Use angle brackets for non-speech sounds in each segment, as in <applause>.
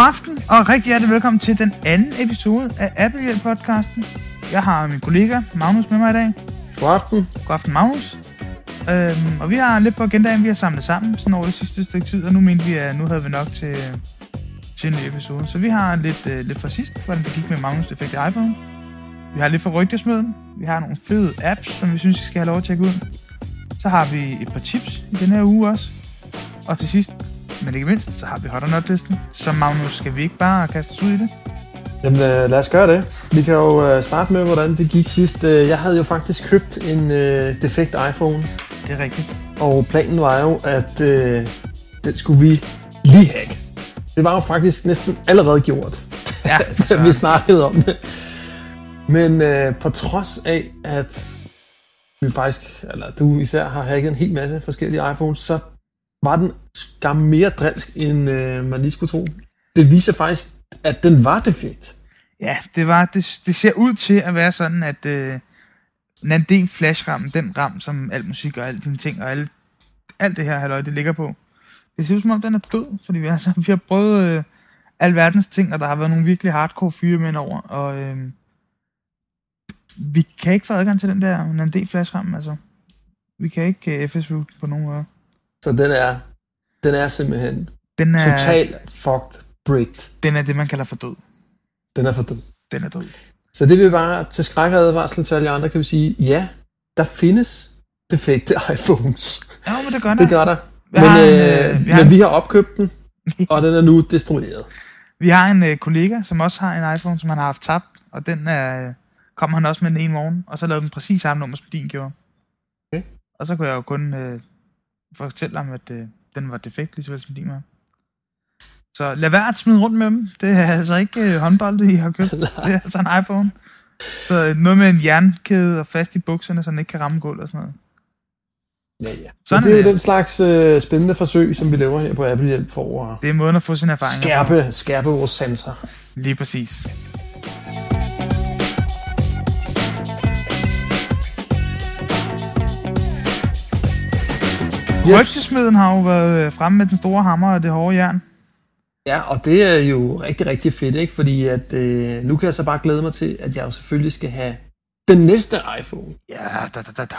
aften, og rigtig hjertelig velkommen til den anden episode af Apple Hjælp podcasten. Jeg har min kollega Magnus med mig i dag. God aften. God aften, Magnus. Øhm, og vi har lidt på agendaen, vi har samlet sammen sådan over det sidste stykke tid, og nu mente vi, at nu havde vi nok til, til en ny episode. Så vi har lidt, øh, lidt fra sidst, hvordan det gik med Magnus effekt i iPhone. Vi har lidt fra rygtesmøden. Vi har nogle fede apps, som vi synes, vi skal have lov at tjekke ud. Så har vi et par tips i den her uge også. Og til sidst, men ikke mindst, så har vi Hot or Not-listen. Så Magnus, skal vi ikke bare kaste os ud i det? Jamen, øh, lad os gøre det. Vi kan jo øh, starte med, hvordan det gik sidst. Øh, Jeg havde jo faktisk købt en øh, defekt iPhone, Det er rigtigt. og planen var jo, at øh, den skulle vi lige hacke. Det var jo faktisk næsten allerede gjort, Ja, <laughs> da vi snakkede om det. Men øh, på trods af, at vi faktisk, eller du især har hacket en hel masse forskellige iPhones, så var den skam mere drilsk, end øh, man lige skulle tro. Det viser faktisk, at den var defekt. Ja, det, var, det, det ser ud til at være sådan, at øh, NAND flash-rammen, den ram, som al musik og alle dine ting og alle, alt det her halløj, det ligger på, det ser ud som om, den er død, fordi vi, altså, <laughs> vi har prøvet øh, alverdens ting, og der har været nogle virkelig hardcore fyre med over, og øh, vi kan ikke få adgang til den der NAND flash-ramme, altså. Vi kan ikke uh, FS-root på nogen måde. Så den er, den er simpelthen Den er, totalt fucked bricked. den er det, man kalder for død. Den er for død. Den er død. Så det vil bare til skræk og advarsel til alle andre, kan vi sige, ja, der findes defekte <laughs> iPhones. Ja, men det gør Det gør der. Vi Men, har en, øh, øh, vi har men en- vi har opkøbt den, og den er nu destrueret. Vi har en øh, kollega, som også har en iPhone, som han har haft tabt, og den øh, kom han også med den ene morgen, og så lavede den præcis samme nummer, som din gjorde. Okay. Og så kunne jeg jo kun øh, fortælle ham, at øh, den var defekt, lige så vel som din var. Så lad være at smide rundt med dem. Det er altså ikke øh, håndbold, I har købt. <laughs> det er altså en iPhone. Så øh, noget med en jernkæde og fast i bukserne, så den ikke kan ramme gulvet og sådan noget. Ja, ja. Så Sådan det er er den slags øh, spændende forsøg, som vi laver her på Apple Hjælp for at Det er måden at få sine erfaringer på. skærpe, skærpe vores sanser. Lige præcis. Rygtesmeden har jo været øh, fremme med den store hammer og det hårde jern. Ja, og det er jo rigtig, rigtig fedt, ikke? Fordi at, øh, nu kan jeg så bare glæde mig til, at jeg jo selvfølgelig skal have den næste iPhone. Ja, da, da, da, da.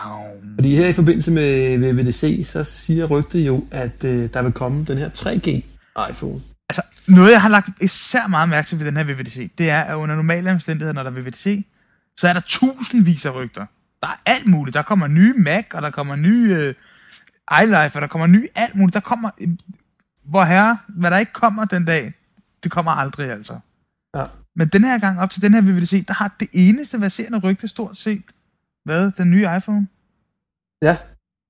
Fordi her i forbindelse med VVDC, så siger rygtet jo, at øh, der vil komme den her 3G iPhone. Altså, noget jeg har lagt især meget mærke til ved den her VVDC, det er, at under normale omstændigheder, når der er VVDC, så er der tusindvis af rygter. Der er alt muligt. Der kommer nye Mac, og der kommer nye øh, iLife, og der kommer nye alt muligt. Der kommer, øh, hvor herre, hvad der ikke kommer den dag, det kommer aldrig altså. Ja. Men den her gang op til den her VVDC, der har det eneste verserende rygte stort set været den nye iPhone. Ja,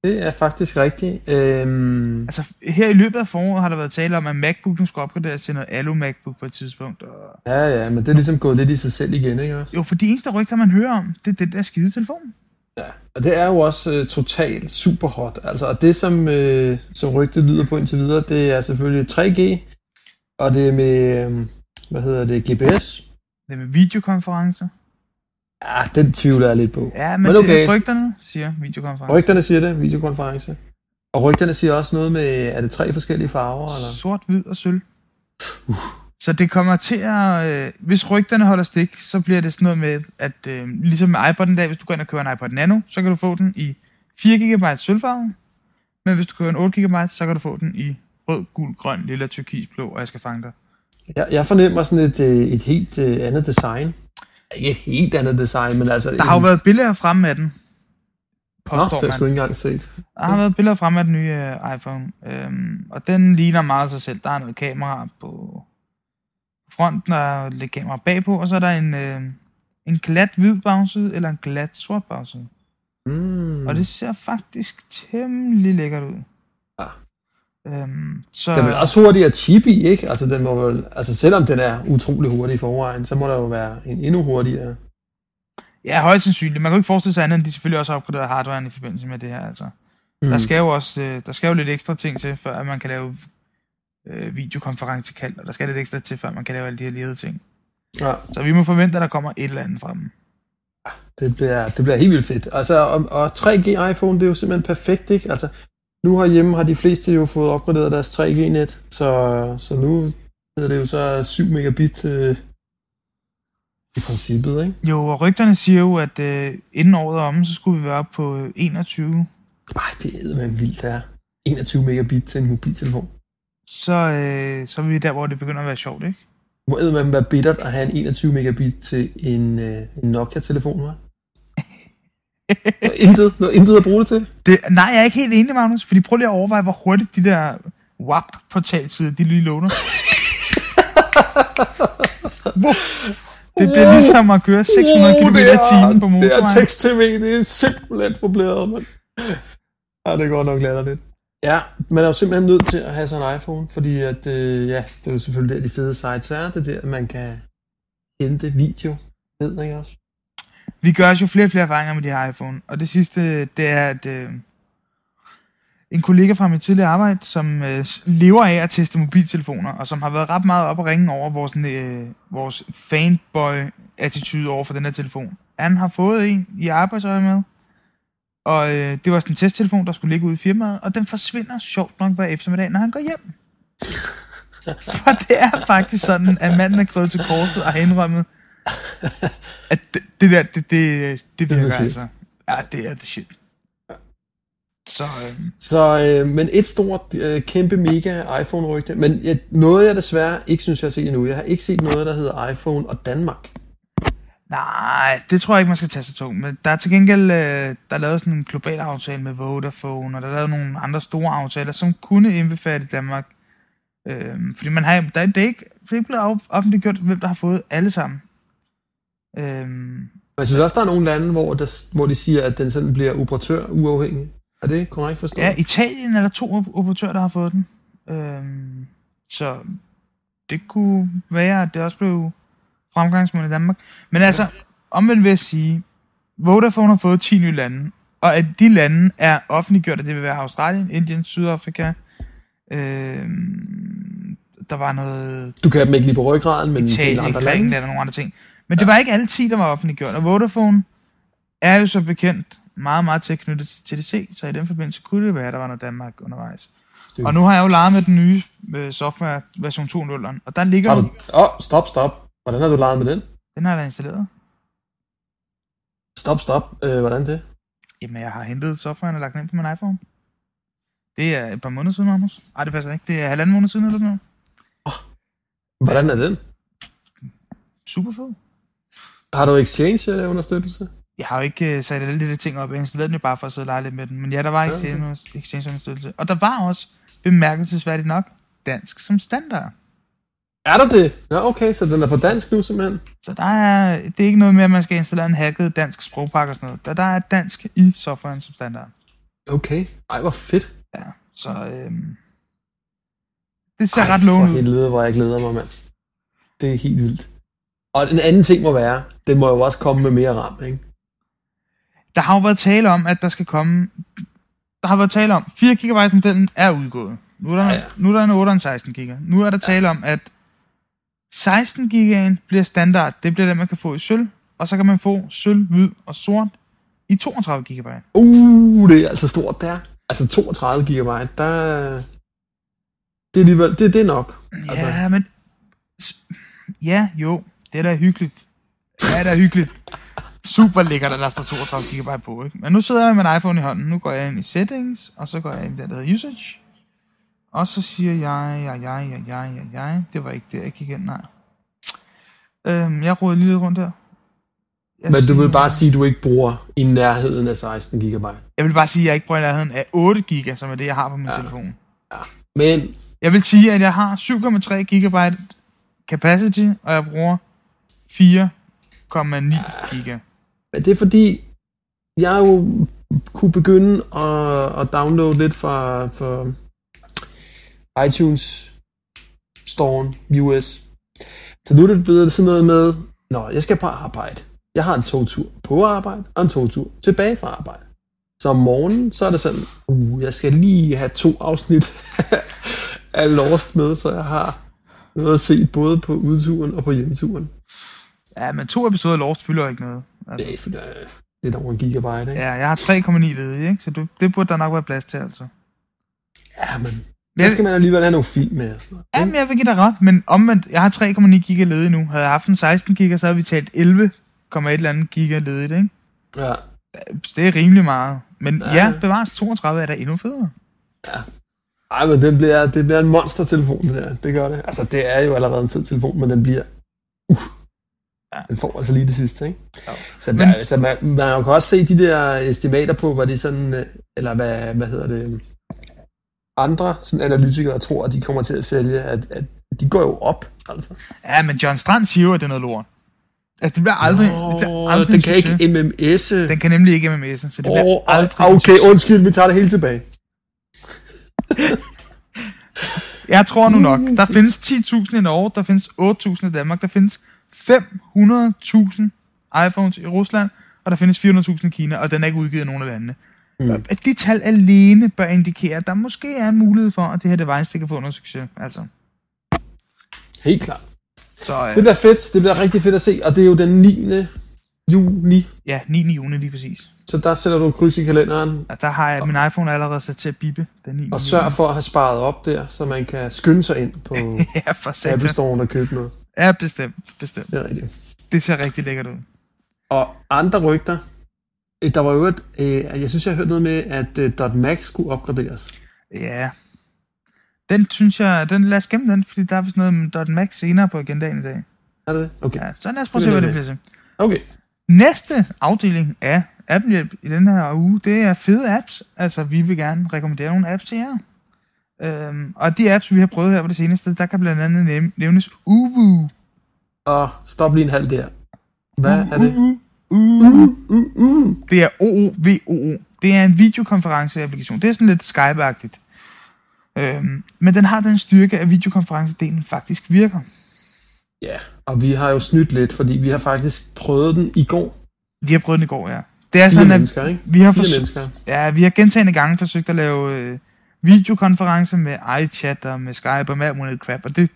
det er faktisk rigtigt. Øhm, Altså, her i løbet af foråret har der været tale om, at MacBook nu skal opgraderes til noget Alu MacBook på et tidspunkt. Og... ja, ja, men det er ligesom gået lidt i sig selv igen, ikke også? Jo, for de eneste rygter, man hører om, det er den der skide telefon. Ja, og det er jo også øh, totalt super hot. Altså, og det, som, øh, som rygtet lyder på indtil videre, det er selvfølgelig 3G, og det er med, øh, hvad hedder det, GPS. Det med videokonferencer. Ja, den tvivler jeg lidt på. Ja, men, Men okay. det er rygterne, siger videokonferencer. Rygterne siger det, videokonference. Og rygterne siger også noget med, er det tre forskellige farver? Eller? Sort, hvid og sølv. Så det kommer til at... Øh, hvis rygterne holder stik, så bliver det sådan noget med, at øh, ligesom med iPod'en der, hvis du går ind og køber en iPod Nano, så kan du få den i 4 GB sølvfarve. Men hvis du køber en 8 GB, så kan du få den i rød, gul, grøn, lilla, turkis, blå, og jeg skal fange dig. Jeg, jeg fornemmer sådan et, øh, et helt øh, andet design. Ikke et helt andet design, men altså... Der har jo været billeder fremme af den. Nå, Påstår det har jeg sgu ikke engang set. Der har været billeder fremme af den nye øh, iPhone, øhm, og den ligner meget sig selv. Der er noget kamera på fronten, er lidt kamera bagpå, og så er der en, øh, en glat hvid bagside, eller en glat sort bagside. Mm. Og det ser faktisk temmelig lækkert ud. Ja. Øhm, så, Den er også hurtig at chip i, ikke? Altså, den må vel, altså, selvom den er utrolig hurtig i forvejen, så må der jo være en endnu hurtigere. Ja, højst sandsynligt. Man kan jo ikke forestille sig andet, end de selvfølgelig også har opgraderet hardwaren i forbindelse med det her. Altså. Mm. Der skal jo også øh, der skal jo lidt ekstra ting til, før at man kan lave øh, videokonferencekald, og der skal lidt ekstra til, før man kan lave alle de her lede ting. Ja, Så vi må forvente, at der kommer et eller andet fra dem. det bliver, det bliver helt vildt fedt. Altså, og, og 3G iPhone, det er jo simpelthen perfekt, ikke? Altså, nu herhjemme har de fleste jo fået opgraderet deres 3G-net, så, så nu hedder det jo så 7 megabit øh, i princippet, ikke? Jo, og rygterne siger jo, at øh, inden året er omme, så skulle vi være oppe på øh, 21. Ej, det er man vildt, det er. 21 megabit til en mobiltelefon. Så, øh, så er vi der, hvor det begynder at være sjovt, ikke? Må man være bittert at have en 21 megabit til en, øh, en Nokia-telefon, hva'? <laughs> Intet, noget intet at bruge det til. Det, nej, jeg er ikke helt enig, Magnus, fordi prøv lige at overveje, hvor hurtigt de der WAP-portalsider, de lige låner. Wow. <laughs> Det bliver ligesom at køre 600 km i timen på Det er motorvejen. tekst-tv, det er simpelthen forblæret, mand. Ja, det går nok lidt. Ja, man er jo simpelthen nødt til at have sådan en iPhone, fordi at, øh, ja, det er jo selvfølgelig der, de fede sites er. Det er der, at man kan hente video ned, ikke også? Vi gør os jo flere og flere erfaringer med de her iPhone, og det sidste, det er, at øh, en kollega fra mit tidligere arbejde, som øh, lever af at teste mobiltelefoner, og som har været ret meget op og ringe over vores, øh, vores fanboy-attitude over for den her telefon. Han har fået en i arbejdsøje med, og øh, det var sådan en testtelefon, der skulle ligge ude i firmaet, og den forsvinder sjovt nok hver eftermiddag, når han går hjem. <laughs> For det er faktisk sådan, at manden er gået til korset og har indrømmet, at det, det der, det, det, det virker shit. altså. Ja, det er the shit. Så øh, Så, øh, men et stort, øh, kæmpe, mega iPhone-rygte. Men jeg, noget, jeg desværre ikke synes, jeg har set endnu. Jeg har ikke set noget, der hedder iPhone og Danmark. Nej, det tror jeg ikke, man skal tage sig tungt. Men der er til gengæld, øh, der er lavet sådan en global aftale med Vodafone, og der er lavet nogle andre store aftaler, som kunne indbefatte Danmark. Øh, fordi man har, der, det er ikke, det er ikke blevet offentliggjort, hvem der har fået alle sammen. Øh, jeg synes også, der er nogle lande, hvor, der, hvor de siger, at den sådan bliver operatør uafhængig. Er det korrekt forstået? Ja, Italien er der to op- operatører, der har fået den. Øhm, så det kunne være, at det også blev fremgangsmål i Danmark. Men altså, omvendt vil jeg sige, Vodafone har fået 10 nye lande, og at de lande er offentliggjort, at det vil være Australien, Indien, Sydafrika, øhm, der var noget Du kan dem ikke lige på ryggraden, men Italien, andre lande. Grækenland og nogle andre ting. Men det var ikke alle 10, der var offentliggjort, og Vodafone er jo så bekendt meget, meget tæt knyttet til TDC, så i den forbindelse kunne det være, at der var noget Danmark undervejs. Det- Og nu har jeg jo leget med den nye øh, software version 2.0, og der ligger. Åh, oh, stop, stop. Hvordan har du leget med den? den har jeg da installeret. Stop, stop. Øh, hvordan det? Jamen, jeg har hentet softwaren og lagt den ind på min iPhone. Det er et par måneder siden, Magnus. Ej, det passer ikke. Det er halvanden måned siden eller sådan noget. Hvordan er den? Super fed. Har du Exchange eller understøttelse? Jeg har jo ikke uh, sat alle de der ting op. Jeg installerede den jo bare for at sidde og lege lidt med den. Men ja, der var Ja, Exchange, exchange understøttelse. Og der var også, bemærkelsesværdigt nok, dansk som standard. Er der det? Ja, okay, så den er på dansk nu simpelthen. Så der er, det er ikke noget med, at man skal installere en hacket dansk sprogpakke og sådan noget. Der, der er dansk i softwaren som standard. Okay. Ej, hvor fedt. Ja, så øhm, det ser Ej, ret lovende for ud. helvede, hvor jeg glæder mig, mand. Det er helt vildt. Og en anden ting må være, den må jo også komme med mere ram, ikke? Der har jo været tale om, at der skal komme... Der har været tale om, 4 GB modellen er udgået. Nu er der, Ja, ja, ja. ja. Nu er der en 8 og en 16 GB. Nu er der tale om, at 16 GB bliver standard. Det bliver det, man kan få i sølv. Og så kan man få sølv, hvid og sort i 32 GB. Uh, det er altså stort der. Altså 32 gigabyte, der... Det er alligevel, det, det er nok. Altså, Ja, men... s- Ja, jo. Det er da hyggeligt. Ja, det er hyggeligt. Super lækkert, at der står 32 GB på, ikke? Men nu sidder jeg med en iPhone i hånden. Nu går jeg ind i settings, og så går jeg ind i den, der hedder usage. Og så siger jeg, ja, ja, ja, ja, ja, ja. Det var ikke det, jeg gik ind, nej. Øhm, jeg råder lige lidt rundt her. Jeg men du vil bare sige, at du ikke bruger i nærheden af 16 gigabyte. Jeg vil bare sige, at jeg ikke bruger i nærheden af 8 GB, som er det, jeg har på min ja. telefon. Men Jeg vil sige, at jeg har 7,3 GB capacity, og jeg bruger 4,9 GB. Men det er fordi, jeg jo kunne begynde at, at downloade lidt fra, fra iTunes Storen US. Så nu er det blevet sådan noget med, Nå, jeg skal på arbejde. Jeg har en togtur på arbejde, og en togtur tilbage fra arbejde. Så om morgenen, så er det sådan, uh, jeg skal lige have to afsnit <laughs> af Lost med, så jeg har noget at se både på udturen og på hjemturen. Ja, men to episoder af Lost fylder ikke noget. Altså, Det er for det er lidt over en gigabyte, ikke? ja, jeg har 3,9 ledige, ikke? Så du, det burde der nok være plads til, altså. Ja, men Så skal man alligevel have nogle film med og sådan noget. Jamen, jeg vil give dig ret, men omvendt, jeg har 3,9 giga ledige nu. Havde jeg haft en 16 giga, så havde vi talt 11,1 eller andet giga ledigt, ikke? Ja. Det er rimelig meget. Men ja, Ja. ja bevares 32 er da endnu federe. Ej, men det bliver, det bliver en monstertelefon, det der. Det gør det. Altså, det er jo allerede en fed telefon, men den bliver... Uh, Ja. den får altså lige det sidste, ikke? Jo. Så, Men- der, altså man, man kan også se de der estimater på, hvad det sådan, øh, eller hvad, hvad hedder det, andre sådan analytikere tror, at de kommer til at sælge, at, at de går jo op, altså. Ja, men John Strand siger jo, at det er noget lort. Altså, det bliver aldrig, det bliver aldrig den en kan succes. ikke MMS'e. Den kan nemlig ikke MMS'e, så det bliver Åh, aldrig okay, undskyld, vi tager det hele tilbage. <laughs> Jeg tror nu nok, der findes 10.000 i Norge, der findes 8.000 i Danmark, der findes 500.000 iPhones i Rusland, og der findes 400.000 i Kina, og den er ikke udgivet i nogen af landene. Mm. De tal alene bør indikere, at der måske er en mulighed for, at det her device det kan få noget succes. Altså. Helt klart. Så øh, Det bliver fedt, det bliver rigtig fedt at se, og det er jo den 9. juni, ja, 9. juni lige præcis. så der sætter du kryds i kalenderen, Og der har jeg min iPhone allerede sat til at bippe den 9. og sørg for at have sparet op der, så man kan skynde sig ind på <laughs> Ja, for Apple. Store og købe noget. Ja, bestemt, bestemt. Det er rigtigt. Det ser rigtig lækkert ud. Og andre rygter, der var jo et, øh, jeg synes, jeg har hørt noget med, at øh, Dot Max skulle opgraderes. Ja. Den synes jeg, den, lad os gemme den, fordi der er vist noget med .max senere på agendaen i dag. Er det? Okay. Ja, så lad os prøve at se, hvad det bliver til. Okay. Næste afdeling af Apple-hjælp i den her uge, det er fede apps. Altså, vi vil gerne rekommendere nogle apps til jer. Øhm, og de apps, vi har prøvet her på det seneste, der kan blandt andet nævn- nævnes Uvu. Og stop lige en halv der. Hvad er det? Uvu. Uvu. Det er OOVOO. Det er en videokonferenceapplikation. Det er sådan lidt Skype-agtigt. Øhm, men den har den styrke, at videokonferencedelen faktisk virker. Ja, og vi har jo snydt lidt, fordi vi har faktisk prøvet den i går. Vi har prøvet den i går, ja. Det er Fire sådan, at ikke? vi har forsøgt- mennesker. Ja, vi har gentagende gange forsøgt at lave øh, videokonferencer med iChat og med Skype og med alt muligt crap, og det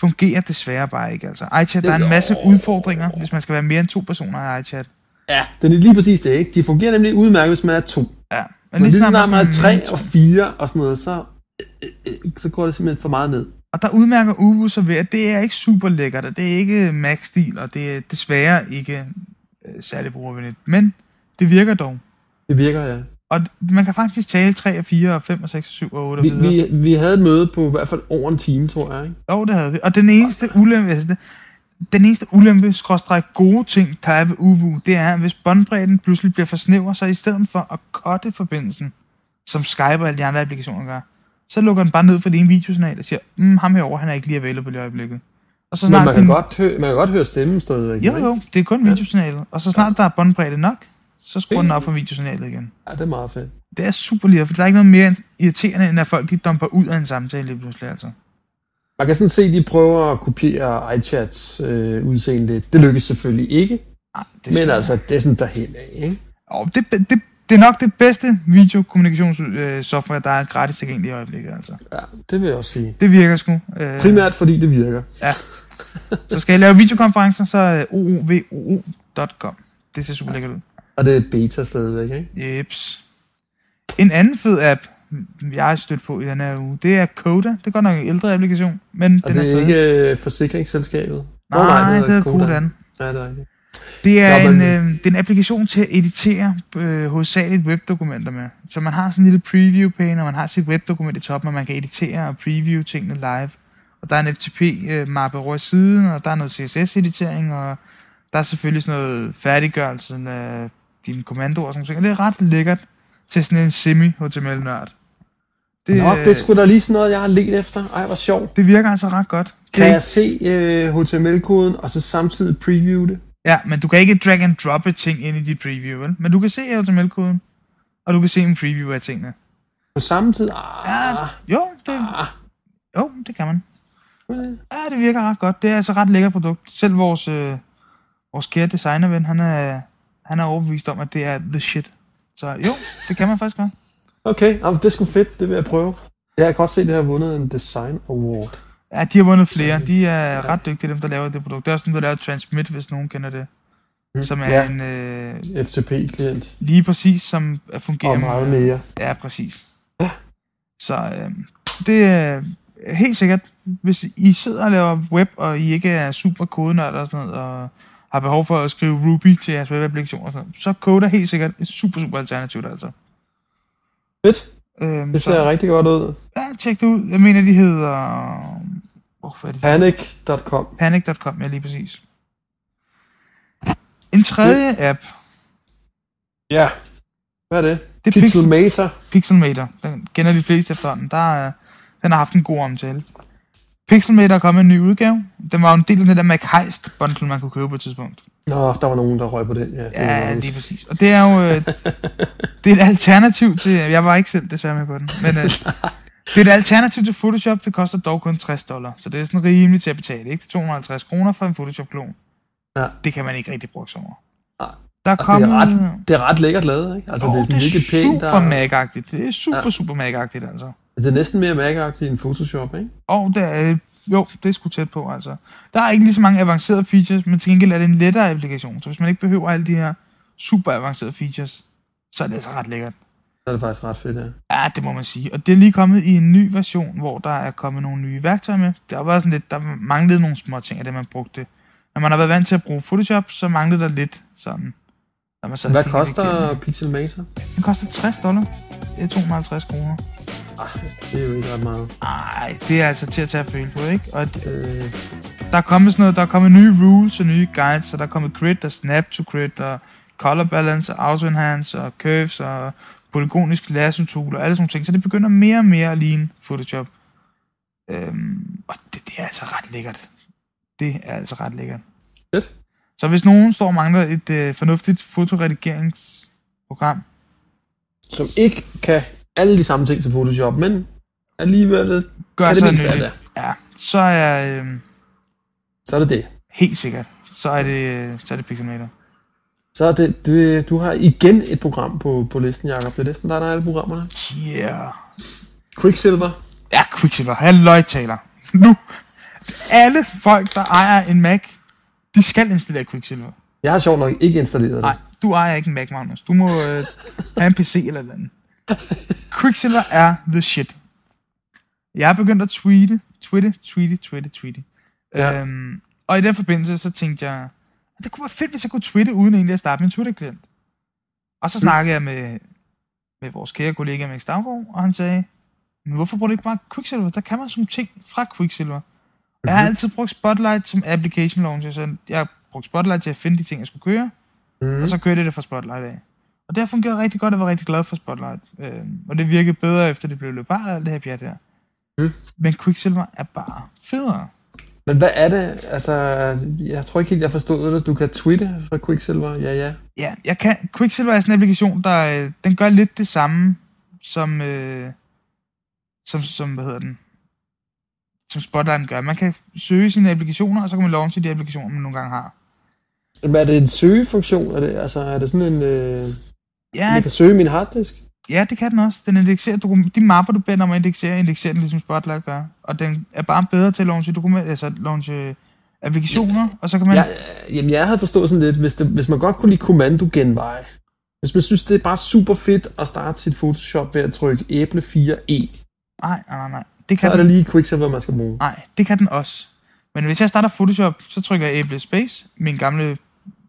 fungerer desværre bare ikke. Altså, iChat, der er en masse udfordringer, hvis man skal være mere end to personer i iChat. Ja, det er lige præcis det, ikke? De fungerer nemlig udmærket, hvis man er to. Ja. Men lige snart man er tre og fire og sådan noget, så, øh, øh, så går det simpelthen for meget ned. Og der udmærker Uvu sig ved, at det er ikke super lækkert, og det er ikke Mac-stil, og det er desværre ikke øh, særlig brugervenligt. Men det virker dog. Det virker, ja. Og man kan faktisk tale 3 og 4 og 5 og 6 og 7 og 8 og Vi, videre. vi, vi havde et møde på i hvert fald over en time, tror jeg, ikke? Jo, det havde vi. Og den eneste ulempe, altså den eneste ulempe, skråstrej gode ting, der er ved Uvu, det er, at hvis båndbredden pludselig bliver for snæver, så i stedet for at cutte forbindelsen, som Skype og alle de andre applikationer gør, så lukker den bare ned for det ene videosignal og siger, mm, ham herovre, han er ikke lige available i øjeblikket. Og så Men snart man kan, din- godt høre, man kan godt høre stemmen stadigvæk. Jo, jo, det er kun videosignalet. Og så snart der er båndbredde nok, så skruer den op for videosignalet igen. Ja, det er meget fedt. Det er super lige, for der er ikke noget mere irriterende, end at folk de dumper ud af en samtale lige pludselig, altså. Man kan sådan se, at de prøver at kopiere iChats øh, udseende. Det lykkes selvfølgelig ikke, Ah, det men altså, det er sådan derhen af, ikke? Og det, det, det er nok det bedste videokommunikationssoftware, der er gratis tilgængelig i øjeblikket, altså. Ja, det vil jeg også sige. Det virker sgu. Øh, Primært fordi det virker. <laughs> så skal jeg lave videokonferencer, så er oovoo.com. Det ser super lækkert ud. Og det er beta stadigvæk, ikke? Jeps. En anden fed app, jeg har stødt på i den her uge, det er Coda. Det er godt nok en ældre applikation, men Og den det er stadig- ikke øh, forsikringsselskabet. Nå, Nej, det hedder hedder Kodan. Ja, det er rigtigt. Det er, Nå, en, øh, det er en applikation til at editere øh, hovedsageligt webdokumenter med. Så man har sådan en lille preview-pane, og man har sit webdokument i toppen, og man kan editere og preview tingene live. Og der er en FTP-mappe over i siden, og der er noget CSS-editering, og der er selvfølgelig sådan noget færdiggørelse af dine kommandoer og sådan noget. Og det er ret lækkert til sådan en semi-HTML-nørd. Det, Nå, det er sgu da lige sådan noget, jeg har let efter. Ej, hvor sjovt. det virker altså ret godt. Kan jeg se øh, HTML-koden, og så samtidig preview det? Ja, men du kan ikke drag and droppe ting ind i dit preview, vel? Men du kan se HTML-koden, og du kan se en preview af tingene. På samme tid? Ah, Ja, jo, det, ah. jo, det kan man. Ja, det virker ret godt. Det er altså ret lækkert produkt. Selv vores, øh, vores kære designerven, han er, han er overbevist om, at det er the shit. Så jo, det kan man faktisk godt. Okay, jamen, det er sgu fedt. Det vil jeg prøve. Ja, jeg kan også se, at det har vundet en Design Award. Ja, de har vundet flere. De er ret dygtige, dem der laver det produkt. Det er også dem, der laver Transmit, hvis nogen kender det. Som er Ja. en øh, FTP-klient. lige præcis, som fungerer Og meget mere. Ja, præcis. Så øh, Det er helt sikkert, hvis I sidder og laver web, og I ikke er super kodenørd og sådan noget, og har behov for at skrive Ruby til jeres webapplikation og sådan noget, så Code er helt sikkert et super, super alternativ, altså. Fedt. Øhm, Det ser så, rigtig godt ud. ja, tjek det ud. Jeg mener, de hedder... Hvorfor er det? Panic.com. Panic.com, ja, lige præcis. En tredje app, Ja. Hvad er det? det er Pixel, Pixelmator. Pixelmator. Den kender de fleste efterhånden. Der er, den har haft en god omtale. Pixelmator er kommet en ny udgave. Den var jo en del af den der MacHeist bundle, man kunne købe på et tidspunkt. Nå, der var nogen, der røg på den. Ja, det var Ja, noget. lige præcis. Og det er jo øh, det er et alternativ til... Jeg var ikke selv desværre med på den, men øh, <laughs> det er et alternativ til Photoshop. Det koster dog kun 60 dollar, så det er sådan rimeligt til at betale. Ikke? Det er 250 kroner for en Photoshop-klon. Ja. Det kan man ikke rigtig bruge over. Nej. Der er Og det er, ret, det er ret lækkert lavet, ikke? Altså, Åh, det er sådan det er pænt. super Der, Mac-agtigt. Det er super, Ja. super Mac-agtigt, altså. Det er næsten mere Mac-agtigt end Photoshop, ikke? Og det er, jo, det er sgu tæt på, altså. Der er ikke lige så mange avancerede features, men til gengæld er det en lettere applikation. Så hvis man ikke behøver alle de her super avancerede features, så er det altså ret lækkert. Så er det faktisk ret fedt, ja. Ja, det må man sige. Og det er lige kommet i en ny version, hvor der er kommet nogle nye værktøjer med. Der var sådan lidt, der manglede nogle små ting af det, man brugte. Når man har været vant til at bruge Photoshop, så manglede der lidt sådan. Når man sad og Hvad koster igennem. Pixelmator? Den koster 60 dollar. Det er 250 kroner. Det er jo ikke ret meget. Ej, det er altså til at tage at føle på, ikke? Og Øh, der er kommet sådan noget, der er kommet nye rules og nye guides, så der er kommet grid og snap to grid og color balance og auto enhance og curves og polygonisk lasso tool og alle sådan ting. Så det begynder mere og mere at ligne Photoshop. Øhm, og det, det er altså ret lækkert. Det er altså ret lækkert. Fedt. Så hvis nogen står og mangler et øh, fornuftigt fotoredigeringsprogram, som ikke kan alle de samme ting som Photoshop, men alligevel gør kan det mindste af nyttigt. Ja, så er øh, så er det det. helt sikkert, så er det, så er det Pixelmator. Så er det, du, du har igen et program på, på listen, Jacob. Det er næsten dig, der har alle programmerne. Yeah. Quicksilver. Ja, Quicksilver. Halløj, taler. Nu. Alle folk, der ejer en Mac, de skal installere Quicksilver. Jeg har sjovt nok ikke installeret det. Nej, du ejer ikke en Mac, Magnus. Du må øh, have en PC eller et eller andet. <laughs> Quicksilver er the shit. Jeg er begyndt at tweete, tweete, tweete, tweete, tweete. Ja. Øhm, og i den forbindelse, så tænkte jeg, det kunne være fedt, hvis jeg kunne tweete, uden egentlig at starte min Twitter-klient. Og så snakkede jeg med, med vores kære kollega Max Daggaard, og han sagde, men hvorfor bruger du ikke bare Quicksilver? Der kan man sådan ting fra Quicksilver. Jeg har altid brugt Spotlight som application launcher, så jeg har brugt Spotlight til at finde de ting, jeg skulle køre, Mm. og så kørte jeg det fra Spotlight af. Og det har fungeret rigtig godt, jeg var rigtig glad for Spotlight. Øhm, og det virkede bedre, efter det blev løbart og alt det her pjat her. Mm. Men Quicksilver er bare federe. Men hvad er det? Altså, jeg tror ikke helt, jeg forstod det. Du kan tweete fra Quicksilver. Ja, ja. Ja, jeg kan, Quicksilver er sådan en applikation, der øh, den gør lidt det samme som, øh, som, som, hvad hedder den, som Spotlight gør. Man kan søge sine applikationer, og så kan man launche de applikationer, man nogle gange har. Men er det en søgefunktion? Er det, altså, er det sådan en... Øh, Ja, jeg kan søge min harddisk? ja, det kan den også. Den indekserer de mapper, du beder om at indeksere, indekserer den ligesom Spotlight gør. Og den er bare bedre til at launche, dokument, altså launche applikationer, og så kan man... Ja, jamen, jeg havde forstået sådan lidt, hvis, det, hvis man godt kunne lide kommando-genveje, hvis man synes, det er bare super fedt at starte sit Photoshop ved at trykke æble 4E, Nej, nej, nej, Det så kan er den, det lige Quicksilver, man skal bruge. nej, det kan den også. Men hvis jeg starter Photoshop, så trykker jeg Able Space, min gamle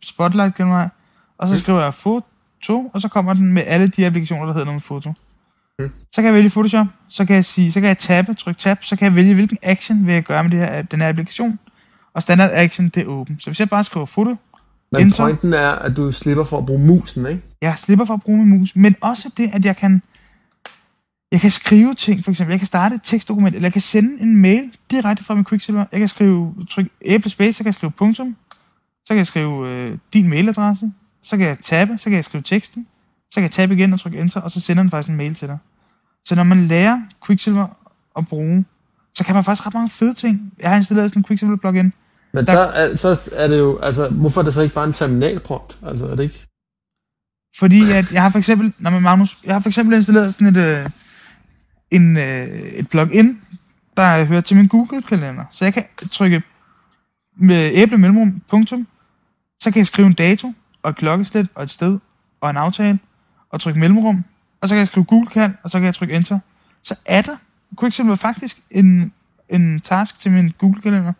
Spotlight genvej, og så Mm. skriver jeg foto, og så kommer den med alle de applikationer, der hedder noget med foto. Mm. Så kan jeg vælge Photoshop, så kan jeg sige, så kan jeg tabe, trykke tab, så kan jeg vælge, hvilken action vil jeg gøre med det her, den her applikation. Og standard action, det er åben. Så hvis jeg bare skriver foto, Men Enter. pointen er, at du slipper for at bruge musen, ikke? jeg slipper for at bruge min mus, men også det, at jeg kan, jeg kan skrive ting, for eksempel, jeg kan starte et tekstdokument, eller jeg kan sende en mail direkte fra min Quicksilver. Jeg kan skrive, trykke æble space, så kan jeg skrive punktum, så kan jeg skrive øh, din mailadresse, så kan jeg tabe, så kan jeg skrive teksten, så kan jeg tabe igen og trykke enter, og så sender den faktisk en mail til dig. Så når man lærer Quicksilver at bruge, så kan man faktisk ret mange fede ting. Jeg har installeret sådan en Quicksilver plugin. Men Der- så er, så er det jo, altså, hvorfor er det så ikke bare en terminalprompt? Altså, er det ikke? Fordi at jeg har for eksempel, når man Magnus, jeg har for eksempel installeret sådan et, øh, en, øh, et plugin, der hører til min Google-kalender. Så jeg kan trykke med æble mellemrum, punktum, så kan jeg skrive en dato, og et klokkeslæt, og et sted, og en aftale, og trykke mellemrum, og så kan jeg skrive Google-kald, og så kan jeg trykke enter. Så er der Quicksilver faktisk en, en task til min Google-kalender.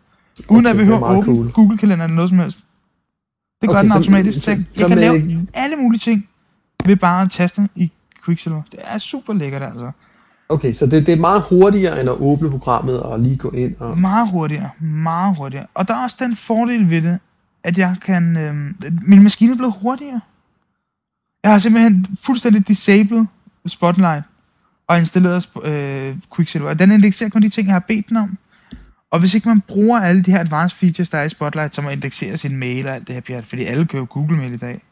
Uden Okay, at jeg er behøver at åbne cool. Google-kalenderen eller noget som helst. Det gør Okay, den automatisk. Så, jeg, jeg kan med- lave alle mulige ting ved bare at taste i Quicksilver. Det er super lækkert, altså. Okay, så det, det er meget hurtigere end at åbne programmet og lige gå ind og... Meget hurtigere. Meget hurtigere. Og der er også den fordel ved det, at jeg kan... Øh, min maskine er blevet hurtigere. Jeg har simpelthen fuldstændig disabled Spotlight og installeret øh, Quicksilver. Den indekserer kun de ting, jeg har bedt den om. Og hvis ikke man bruger alle de her advanced features, der er i Spotlight, som at indeksere sin mail og alt det her pjat, fordi alle kører Google Mail i dag,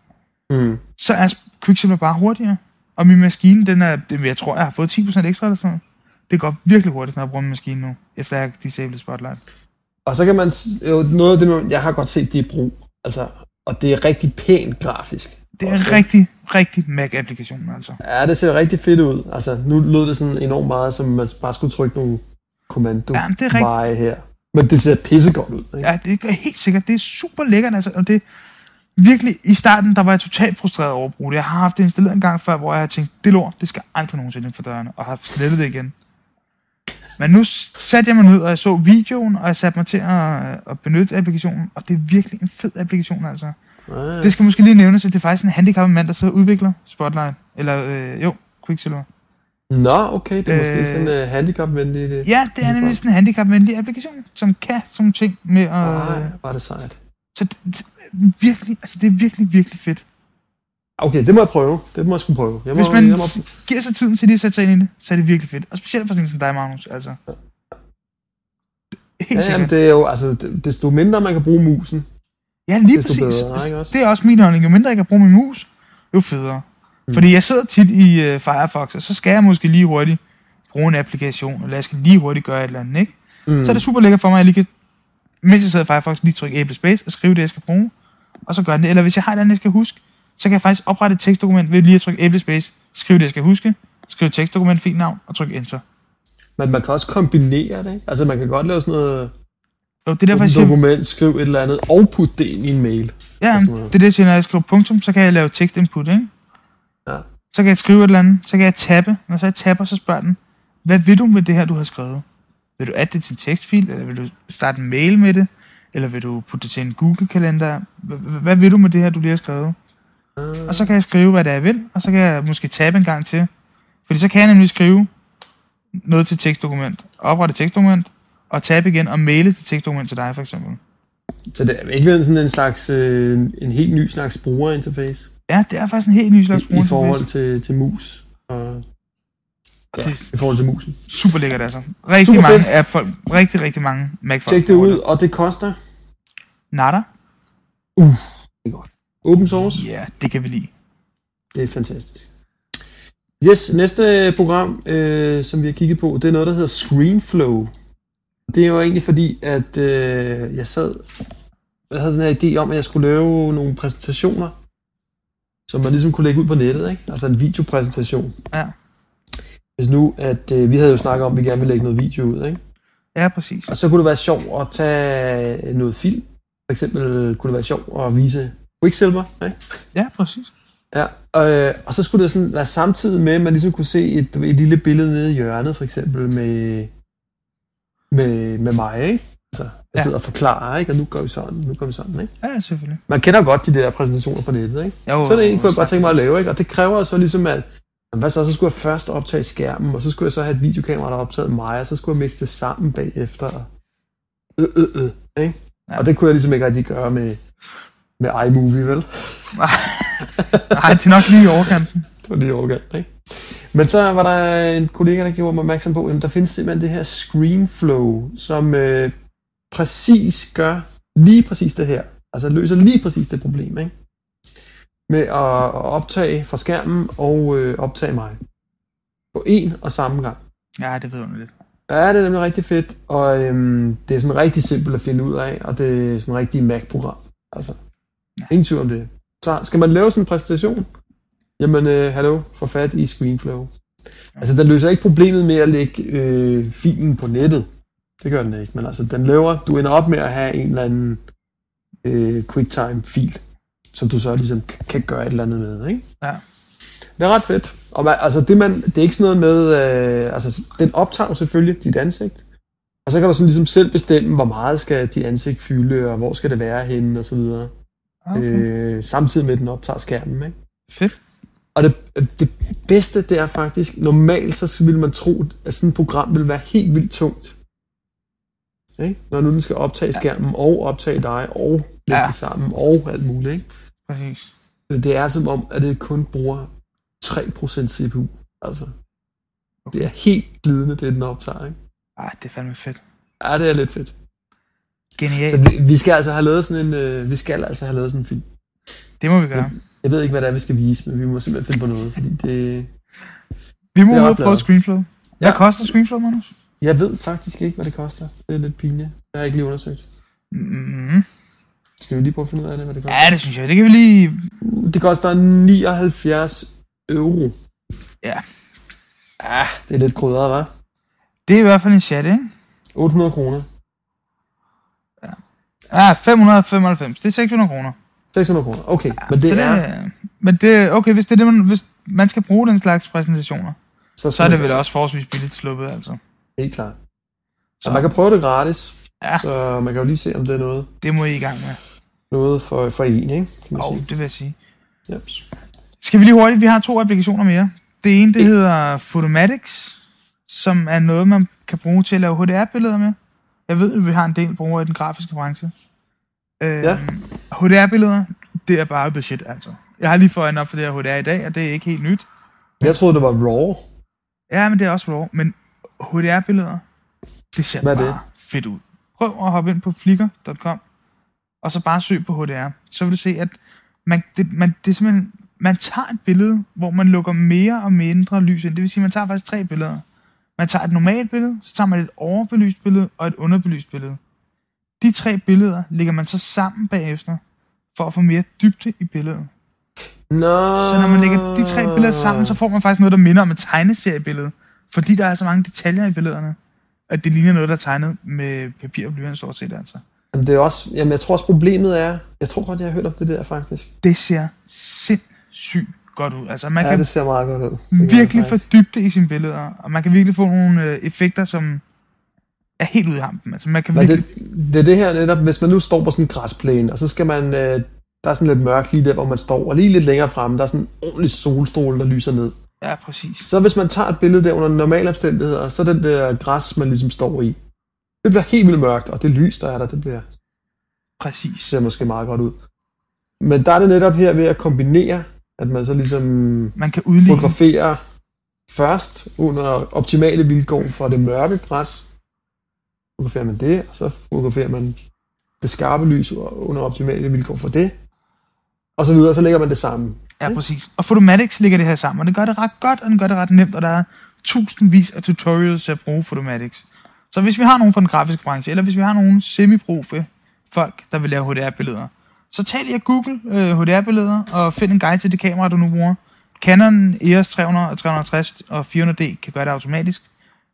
Mm. så er Quicksilver bare hurtigere. Og min maskine, den er, den, jeg tror, jeg har fået 10% ekstra eller sådan noget. Det går virkelig hurtigt, når jeg bruger min maskine nu, efter jeg har disabled Spotlight. Og så kan man... Jo, noget af det, jeg har godt set, det er brug. Altså, og det er rigtig pænt grafisk. Det er Også. en rigtig, rigtig Mac-applikation, altså. Ja, det ser rigtig fedt ud. Altså, nu lød det sådan enormt meget, som man bare skulle trykke nogle kommando Ja, det er veje her. Men det ser pissegodt ud, ikke? Ja, det gør helt sikkert. Det er super lækkert, altså. Og det virkelig, i starten, der var jeg totalt frustreret over at bruge det. Jeg har haft det installeret en gang før, hvor jeg har tænkt, det lort, det skal aldrig nogensinde ind for dørene, og har slettet det igen. Men nu satte jeg mig ned, og jeg så videoen, og jeg satte mig til at, at benytte applikationen, og det er virkelig en fed applikation, altså. Ja, Det skal måske lige nævnes, at det er faktisk en handicappet mand, der så udvikler Spotlight. Eller, øh, jo, Quicksilver. Nå, okay, det er måske Øh, sådan uh, handicapvenligt. Det. Ja, det er nemlig sådan en handicapvenlig applikation, som kan sådan ting med at... Ej, var det sejt. Så det, det, virkelig, altså det er virkelig, virkelig fedt. Okay, det må jeg prøve. Det må jeg skulle prøve. Jeg må, Hvis man jeg må, giver sig tiden til lige at sætte sig ind i det, så er det virkelig fedt. Og specielt for sådan en som dig, Magnus, altså. Helt ja, sikkert. det er jo, altså, desto mindre man kan bruge musen, Ja, lige desto præcis. bedre, ikke også? Det er også min holdning. Jo mindre jeg kan bruge min mus, jo federe. Mm. Fordi jeg sidder tit i uh, Firefox, og så skal jeg måske lige hurtigt bruge en applikation, eller jeg skal lige hurtigt gøre et eller andet, ikke? Mm. Så er det super lækkert for mig, at jeg lige kan, mens jeg sidder i Firefox, lige trykke æble space og skrive det, jeg skal bruge, og så gør den det. Eller hvis jeg har et andet, jeg skal huske, så kan jeg faktisk oprette et tekstdokument ved lige at trykke æble space, skrive det, jeg skal huske, skrive tekstdokument, fint navn, og trykke enter. Men man kan også kombinere det, ikke? Altså, man kan godt lave sådan noget Og det er derfor, jeg siger, dokument, skrive et eller andet, og putte det ind i en mail. ja, sådan det er det, jeg siger, når jeg skriver punktum, så kan jeg lave tekstinput, ikke? Ja. Så kan jeg skrive et eller andet, så kan jeg tappe. Når så jeg tapper, så spørger den, hvad vil du med det her, du har skrevet? Vil du adde det til en tekstfil, eller vil du starte en mail med det? Eller vil du putte det til en Google-kalender? Hvad vil du med det her, du lige har skrevet? Og så kan jeg skrive, hvad det er, jeg vil, og så kan jeg måske tabe en gang til. Fordi så kan jeg nemlig skrive noget til tekstdokument, oprette et tekstdokument, og tabe igen og maile til tekstdokument til dig, for eksempel. Så det er virkelig sådan en slags, øh, en helt ny slags brugerinterface Ja, det er faktisk en helt ny slags i, i brugerinterface. forhold til, til mus. Og, ja, Det- i forhold til musen. Super lækkert, altså. Rigtig Super mange fedt. af folk, rigtig, rigtig mange Mac-folk. Tjek det ud, og det koster Nada? det er godt. Open source, Ja, det kan vi lide. det er fantastisk. Yes, næste program, øh, som vi har kigget på, det er noget, der hedder ScreenFlow. Det er jo egentlig fordi, at øh, jeg sad, jeg havde den her idé om, at jeg skulle lave nogle præsentationer, som man ligesom kunne lægge ud på nettet, ikke? Altså en videopræsentation. Ja. Hvis nu, at øh, vi havde jo snakket om, at vi gerne ville lægge noget video ud, ikke? Ja, præcis. Og så kunne det være sjovt at tage noget film. For eksempel kunne det være sjovt at vise Quicksilver, ikke? Ja, præcis. Ja, øh, og så skulle det sådan være samtidig med, at man ligesom kunne se et, et lille billede nede i hjørnet, for eksempel med, med, med mig, ikke? Altså, jeg Ja. sidder og forklarer, ikke? Og nu gør vi sådan, nu gør vi sådan, ikke? Ja, selvfølgelig. Man kender godt de der præsentationer på nettet, ikke? Jo, Så det kunne jeg godt tænke mig at lave, ikke? Og det kræver så ligesom, at hvad så, så skulle jeg først optage skærmen, og så skulle jeg så have et videokamera, der optaget mig, og så skulle jeg mixe det sammen bagefter. Øh, øh, øh, ikke? Ja. Og det kunne jeg ligesom ikke rigtig gøre med, med iMovie, vel? Nej, det er nok lige i overkanten. Det var lige overgalt, ikke? Men så var der en kollega, der gjorde mig opmærksom på, at der findes simpelthen det her ScreenFlow, som øh, præcis gør lige præcis det her. Altså løser lige præcis det problem, ikke? Med at, optage fra skærmen og øh, optage mig. På en og samme gang. Ja, det ved jeg lidt. Ja, det er nemlig rigtig fedt, og øhm, det er sådan rigtig simpelt at finde ud af, og det er sådan rigtig Mac-program. Altså, Ja. ingen tvivl om det. Så skal man lave sådan en præsentation, jamen, øh, hallo, få fat i ScreenFlow. Altså, den løser ikke problemet med at lægge øh, filen på nettet. Det gør den ikke, men altså, den laver, du ender op med at have en eller anden øh, QuickTime-fil, som du så ligesom kan gøre et eller andet med, ikke? Ja. Det er ret fedt. Og man, altså det, man, det er ikke sådan noget med... Øh, altså, den optager selvfølgelig dit ansigt. Og så kan du sådan ligesom selv bestemme, hvor meget skal dit ansigt fylde, og hvor skal det være henne, og så videre. Okay. Øh, samtidig med, at den optager skærmen, ikke? Fedt. Og det, det bedste, det er faktisk, normalt så ville man tro, at sådan et program ville være helt vildt tungt. Ikke? Når nu den skal optage skærmen, og optage dig, og lægge Ja. det sammen, og alt muligt. Ikke? Præcis. Det er som om, at det kun bruger 3% CPU. Altså, det er helt glidende, det den optager. Ikke? Ej, det er fandme fedt. Ja, det er lidt fedt. Genialt. Så vi, vi skal altså have lavet sådan en, øh, vi skal altså have lavet sådan en film. Det må vi gøre. Jeg ved ikke, hvad det er, vi skal vise, men vi må simpelthen finde på noget, fordi det... Vi må ud og prøve. Screenflow. Hvad Ja. koster Screenflow, Magnus? Jeg ved faktisk ikke, hvad det koster. Det er lidt pinligt. Det har jeg ikke lige undersøgt. Mm. Skal vi lige prøve at finde ud af det, hvad det koster? Ja, det synes jeg. Det kan vi lige... Det koster 79 euro. Ja. Ah, det er lidt krydret, hva'? Det er i hvert fald en chat, ikke? 800 kroner. Ja, 595. Det er 600 kroner. 600 kroner. Okay, men det så er... Men det okay, hvis det er det, man, hvis man skal bruge den slags præsentationer, Så, så er det vel også forholdsvis billigt sluppet, altså. Helt klart. Så Så man kan prøve det gratis. Ja. Så man kan jo lige se, om det er noget, det må I i gang med. Noget for, for en, ikke? Kan Og sige. det vil jeg sige. Jeps. Skal vi lige hurtigt, vi har to applikationer mere. Det ene, det hedder Photomatics, som er noget, man kan bruge til at lave HDR-billeder med. Jeg ved, at vi har en del brugere i den grafiske branche. Øh, Ja. HDR-billeder, det er bare the shit, altså. Jeg har lige fået øjnene op for det her HDR i dag, og det er ikke helt nyt. Jeg troede, det var RAW. Ja, men det er også raw. Men HDR-billeder, det ser Hvad bare det? fedt ud. Prøv at hoppe ind på flickr.com, og så bare søg på HDR. Så vil du se, at man, det, man, det er simpelthen, man tager et billede, hvor man lukker mere og mindre lys ind. Det vil sige, man tager faktisk tre billeder. Man tager et normalt billede, så tager man et overbelyst billede og et underbelyst billede. De tre billeder lægger man så sammen bagefter, for at få mere dybde i billedet. Nå. Så når man lægger de tre billeder sammen, så får man faktisk noget, der minder om et tegneseriebillede. Fordi der er så mange detaljer i billederne, at det ligner noget, der er tegnet med papir og blyant stort set, altså. Jamen, det er også, jamen, jeg tror også, problemet er... Jeg tror godt, jeg har hørt om det der, faktisk. Det ser sindssygt godt ud. Altså, man Ja, kan det ser meget godt ud. Det virkelig dybde i sine billeder, og man kan virkelig få nogle øh, effekter, som er helt ude i hampen. Altså, man kan Men virkelig... det, det er det her netop, hvis man nu står på sådan en græsplæne, og så skal man... Øh, der er sådan lidt mørkt lige der, hvor man står, og lige lidt længere fremme, der er sådan en ordentlig solstråle, der lyser ned. Ja, præcis. Så hvis man tager et billede der under normale omstændigheder, så er den der græs, man ligesom står i. Det bliver helt vildt mørkt, og det lys, der er der, det bliver, Præcis. ser måske meget godt ud. Men der er det netop her ved at kombinere, at man så ligesom Man kan udligne... fotograferer først under optimale vilkår for det mørke græs. Fotograferer man det, og så fotograferer man det skarpe lys under optimale vilkår for det. Og så videre, så lægger man det sammen. Ja, præcis. Og Photomatics ligger det her sammen, og det gør det ret godt, og det gør det ret nemt, og der er tusindvis af tutorials til at bruge Photomatics. Så hvis vi har nogen fra den grafiske branche, eller hvis vi har nogen semi-profe folk, der vil lave HDR-billeder, så tag lige og Google øh, HDR-billeder, og find en guide til det kamera, du nu bruger. Canon EOS 300 og 360 og 400D kan gøre det automatisk.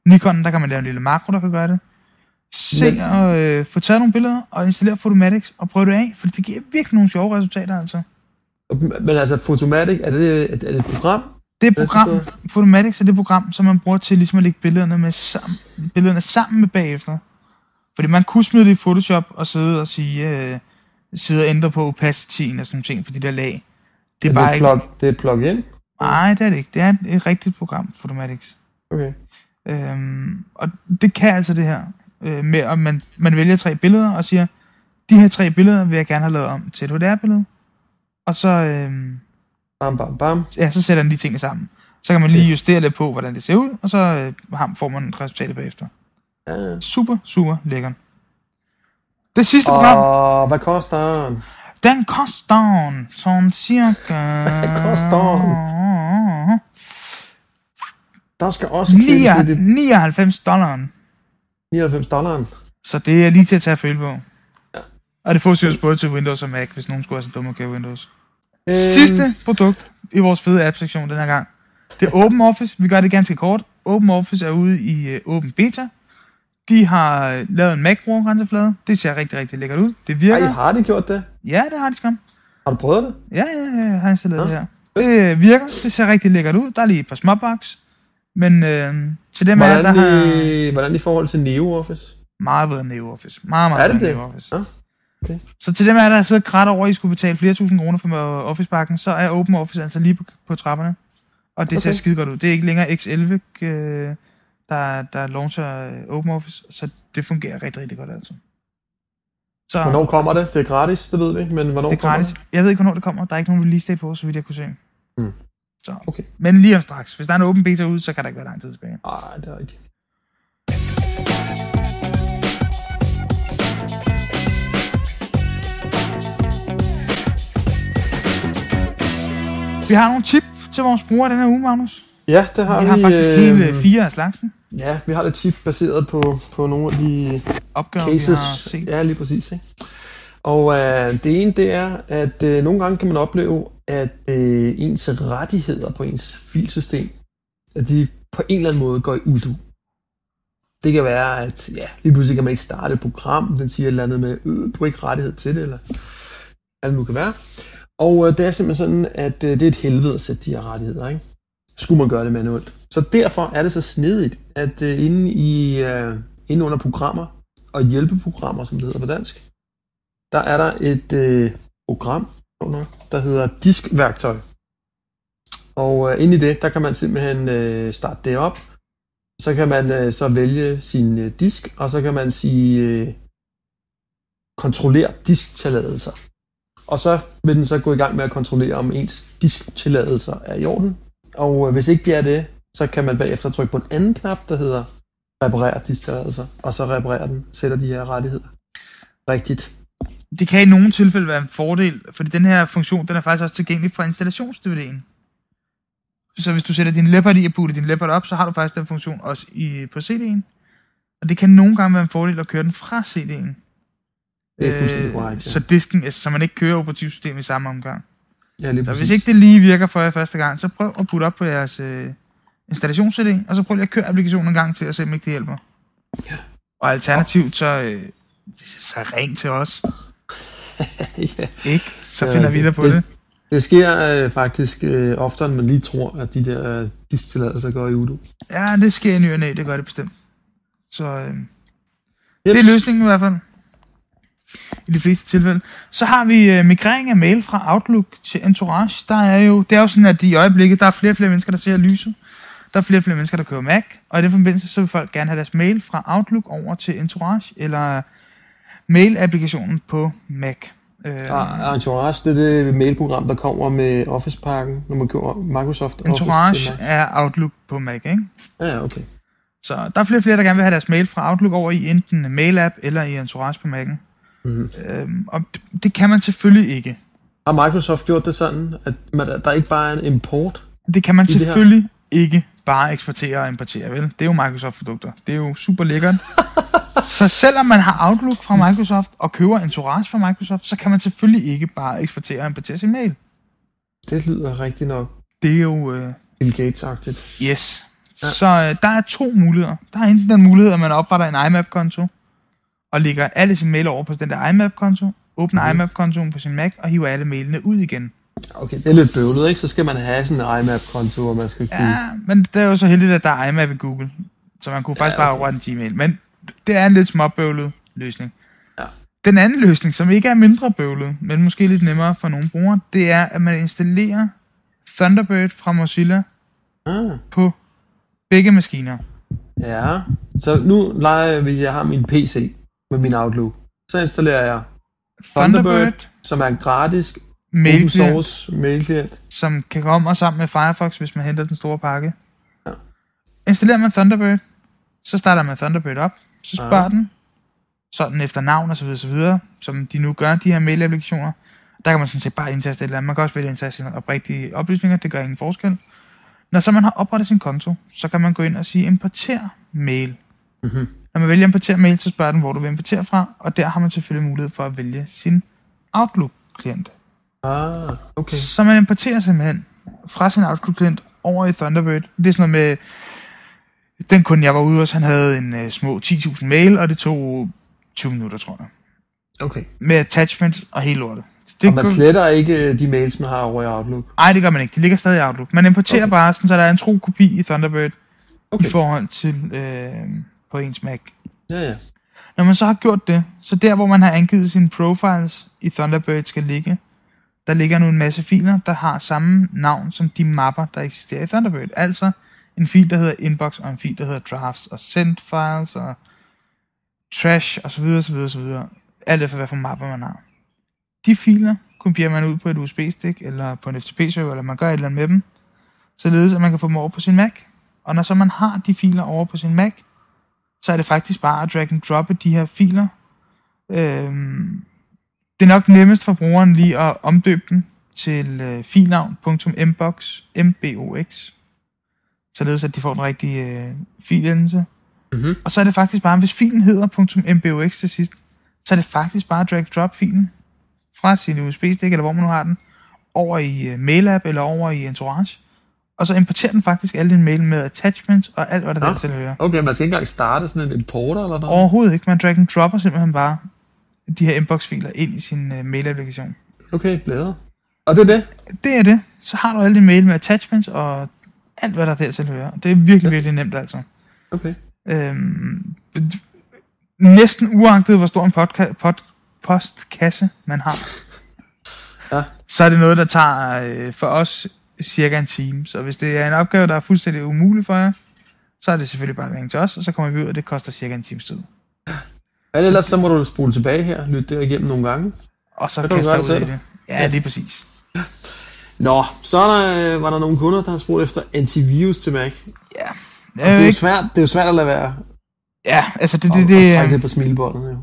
Nikon, der kan man lave en lille makro, der kan gøre det. Se Men- og øh, få taget nogle billeder, og installere Photomatics, og prøv det af, for det giver virkelig nogle sjove resultater, altså. Men altså, Photomatic, er det, er det et program? Det et Det program, Photomatics er det program, som man bruger til ligesom at lægge billederne, med sammen, billederne sammen med bagefter. Fordi man kunne smide det i Photoshop og sidde og sige, øh, sidde og ændre på opacityen og sådan nogle ting på de der lag. Det er, er bare det, et ikke... plug, det er et plug-in? Nej, det er det ikke. Det er et, et rigtigt program, Photomatics. Okay. Øhm, og det kan altså det her, øh, med at man, man vælger tre billeder og siger, de her tre billeder vil jeg gerne have lavet om til et HDR-billede. Og så, øh, Bam, bam, bam. ja, så sætter den de tingene sammen. Så kan man lige justere lidt på, hvordan det ser ud, og så øh, ham får man resultatet bagefter. Ja. Super, super lækkert. Det sidste program, Og hvad koster den? den koster sådan cirka... Hvad <laughs> koster Der skal også klikkes til det 99 dollar. 99 dollaren. Så det er lige til at tage at føle på. Ja. Og det får seriøst både til Windows og Mac, hvis nogen skulle have så dumme at købe Windows. Øhm, Sidste produkt i vores fede app-sektion den her gang. Det er OpenOffice. Vi gør det ganske kort. OpenOffice er ude i uh, Open Beta. De har øh, lavet en Mac-brugergrænseflade. Det ser rigtig, rigtig lækkert ud. Det virker. Ej, har de gjort det? Ja, det har de skam. Har du prøvet det? Ja, ja, ja, jeg har installeret Nå. det her. Det virker. Det ser rigtig lækkert ud. Der er lige et par småboks. Men øh, til dem Hvordan, der har hvordan i forhold til NeoOffice? meget bedre end NeoOffice. Meget, meget Er det bedre end det? NeoOffice. Ja, okay. Så til dem af jer, der har siddet grædt over, at I skulle betale flere tusind kroner for Office-pakken, så er OpenOffice altså lige på, på trapperne. Og det okay. ser skide godt ud. Det er ikke længere X11, øh, der, der launcher øh, OpenOffice, så det fungerer rigtig, rigtig godt altså. Så Hvornår kommer det? Det er gratis, det ved vi ikke, men hvornår det er kommer gratis. Jeg ved ikke, hvornår det kommer. Der er ikke nogen release date på, så vidt jeg kunne se. Mm. Så. Okay. Men lige om straks. Hvis der er en open beta ude, så kan der ikke være lang tid tilbage. Nej, det er rigtigt. Vi har nogle tip til vores brugere den her uge, Magnus. Ja, det har Vi vi. har faktisk øh, hele fire af slagsen. Ja, vi har det tip baseret på, på nogle af de Opgaver, cases. vi har set. Ja, lige præcis. Ikke? Og øh, det ene, det er, at øh, nogle gange kan man opleve, at øh, ens rettigheder på ens filsystem, at de på en eller anden måde går i udu. Det kan være, at ja, lige pludselig kan man ikke starte et program, den siger et eller andet med, øh, du har ikke rettighed til det, eller det nu kan være. Og øh, det er simpelthen sådan, at øh, det er et helvede at sætte de her rettigheder, ikke? Skulle man gøre det manuelt. Så derfor er det så snedigt, at øh, inde, i, øh, inde under programmer og hjælpeprogrammer, som det hedder på dansk, der er der et øh, program, der hedder diskværktøj. Og øh, inde i det, der kan man simpelthen øh, starte det op. Så kan man øh, så vælge sin øh, disk, og så kan man sige øh, kontroller disktilladelser. Og så vil den så gå i gang med at kontrollere, om ens disktilladelser er i orden. Og øh, hvis ikke det er det, så kan man bagefter trykke på en anden knap, der hedder reparere disktilladelser, og så reparerer den, sætter de her rettigheder. Rigtigt. Det kan i nogle tilfælde være en fordel, fordi den her funktion, den er faktisk også tilgængelig fra installations-DVD'en. Så hvis du sætter din Leopard i og putter din Leopard op, så har du faktisk den funktion også i, på CD'en. Og det kan nogle gange være en fordel at køre den fra CD'en. Det er fuldstændig korrekt, ja. Så disken, altså, så man ikke kører operativsystemet i samme omgang. Ja, lige Så præcis. hvis ikke det lige virker for jer første gang, så prøv at putte op på jeres øh, installations-CD, og så prøv lige at køre applikationen en gang til, og se om ikke det hjælper. Ja. Og alternativt, så, øh, så ring til os, <laughs> ja. ikke? Så Ja, finder vi det- dig på det- det. Det sker øh, faktisk øh, oftere, end man lige tror, at de der øh, disktilladelser går i udu. Ja, det sker i ny og næ, det gør det bestemt. Så øh, Yep. det er løsningen i hvert fald. I de fleste tilfælde. Så har vi øh, migrering af mail fra Outlook til Entourage. Der er jo, det er jo sådan, at i øjeblikket, der er flere og flere mennesker, der ser lyset. Der er flere og flere mennesker, der kører Mac. Og i den forbindelse, så vil folk gerne have deres mail fra Outlook over til Entourage, eller mail-applikationen på Mac. Øh, Ah, Entourage, det er det mailprogram, der kommer med Office-pakken, når man køber Microsoft Office Entourage til Mac. er Outlook på Mac, ikke? Ja, ja, okay. Så der er flere og flere, der gerne vil have deres mail fra Outlook over i enten Mail-app eller i Entourage på Mac'en. Mm-hmm. Øhm, og det, det kan man selvfølgelig ikke. Har Microsoft gjort det sådan, at man- der ikke bare er en import? Det kan man selvfølgelig ikke bare eksportere og importere, vel? Det er jo Microsoft-produkter. Det er jo super lækkert. <laughs> så selvom man har Outlook fra Microsoft og køber Entourage fra Microsoft, så kan man selvfølgelig ikke bare eksportere og importere sin mail. Det lyder rigtig nok Det er jo... Øh, Bill Gates-agtigt. yes. Ja. Så øh, der er to muligheder. Der er enten den mulighed, at man opretter en IMAP-konto, og lægger alle sine mail over på den der IMAP-konto, åbner Mhm. IMAP-kontoen på sin Mac og hiver alle mailene ud igen. Okay, det er lidt bøvlet, ikke? Så skal man have sådan en IMAP-konto, hvor man skal kunne... Ja, men det er jo så heldigt, at der er IMAP i Google. Så man kunne faktisk Ja, bare okay. oprette en Gmail. Men det er en lidt småbøvlet løsning. Ja. Den anden løsning, som ikke er mindre bøvlet, men måske lidt nemmere for nogle brugere, det er, at man installerer Thunderbird fra Mozilla Ah, på begge maskiner. ja. Så nu leger vi, at jeg har min PC med min Outlook. Så installerer jeg Thunderbird, Thunderbird, som er en gratis open mail source mailklient. som kan komme sammen med Firefox, hvis man henter den store pakke. Ja. Installerer man Thunderbird, så starter man Thunderbird op, så spørger Ja. den, sådan efter navn og så videre, så videre, som de nu gør, de her mail-applikationer. Der kan man sådan set bare indtaste et eller andet. Man kan også vælge at indtaste sine oprigtige oplysninger, det gør ingen forskel. Når så man har oprettet sin konto, så kan man gå ind og sige importer mail. Mhm. Når man vælger importer mail, så spørger den, hvor du vil importere fra, og der har man selvfølgelig mulighed for at vælge sin Outlook-klient. Ah, okay. Så man importerer simpelthen fra sin Outlook-klient over i Thunderbird. Det er sådan noget med, den kunde jeg var ude hos, han havde en uh, små 10.000 mail, og det tog 20 minutter, tror jeg. Okay. Med attachments og hele lortet. Det og man kun... sletter ikke øh, de mails, man har over i Outlook? Nej, det gør man ikke. De ligger stadig i Outlook. Man importerer okay. bare, sådan, så der er en tro kopi i Thunderbird okay. i forhold til øh, på ens Mac. Ja, ja. Når man så har gjort det, så der, hvor man har angivet sine profiles i Thunderbird skal ligge, der ligger nu en masse filer, der har samme navn som de mapper, der eksisterer i Thunderbird. Altså en fil, der hedder inbox, og en fil, der hedder drafts, og send files, og trash, og så videre, så videre, så videre. Alt efter, hvad for mapper man har. De filer kopierer man ud på et USB-stik, eller på en FTP-server, eller man gør et eller andet med dem, således at man kan få dem over på sin Mac. Og når så man har de filer over på sin Mac, så er det faktisk bare at drag and droppe de her filer. Øhm, det er nok nemmest for brugeren lige at omdøbe den til øh, filnavn.mbox, mbox, således at de får den rigtige øh, filendelse. Mm-hmm. Og så er det faktisk bare, hvis filen hedder .mbox til sidst, så er det faktisk bare drag drop filen fra sin USB-stik, eller hvor man nu har den, over i uh, MailApp eller over i Entourage. Og så importerer den faktisk alle dine mail med attachments og alt, hvad der ja. der til at høre. Okay, man skal ikke engang starte sådan en importer eller noget? Overhovedet ikke. Man drag and dropper simpelthen bare de her inbox-filer ind i sin uh, mail-applikation. Okay, blæder. Og det er det? Det er det. Så har du alle dine mail med attachments og alt, hvad der der til at høre. Det er virkelig, ja. virkelig nemt altså. Okay. Øhm, næsten uagtet, hvor stor en podca- pod, postkasse man har, ja. så er det noget, der tager øh, for os cirka en time. Så hvis det er en opgave, der er fuldstændig umulig for jer, så er det selvfølgelig bare at ringe til os, og så kommer vi ud, og det koster cirka en times tid. Men ellers så må du spole tilbage her, lytte det igennem nogle gange. Og så kaster du ud i det. Ja, lige præcis. Nå, så er der, øh, var der nogle kunder, der har spurgt efter antivirus til Mac. Ja. Det er, det er, jo svært, det er jo svært at lade være. Ja, altså det... det, det og, og trække det på smilebåndet, jo.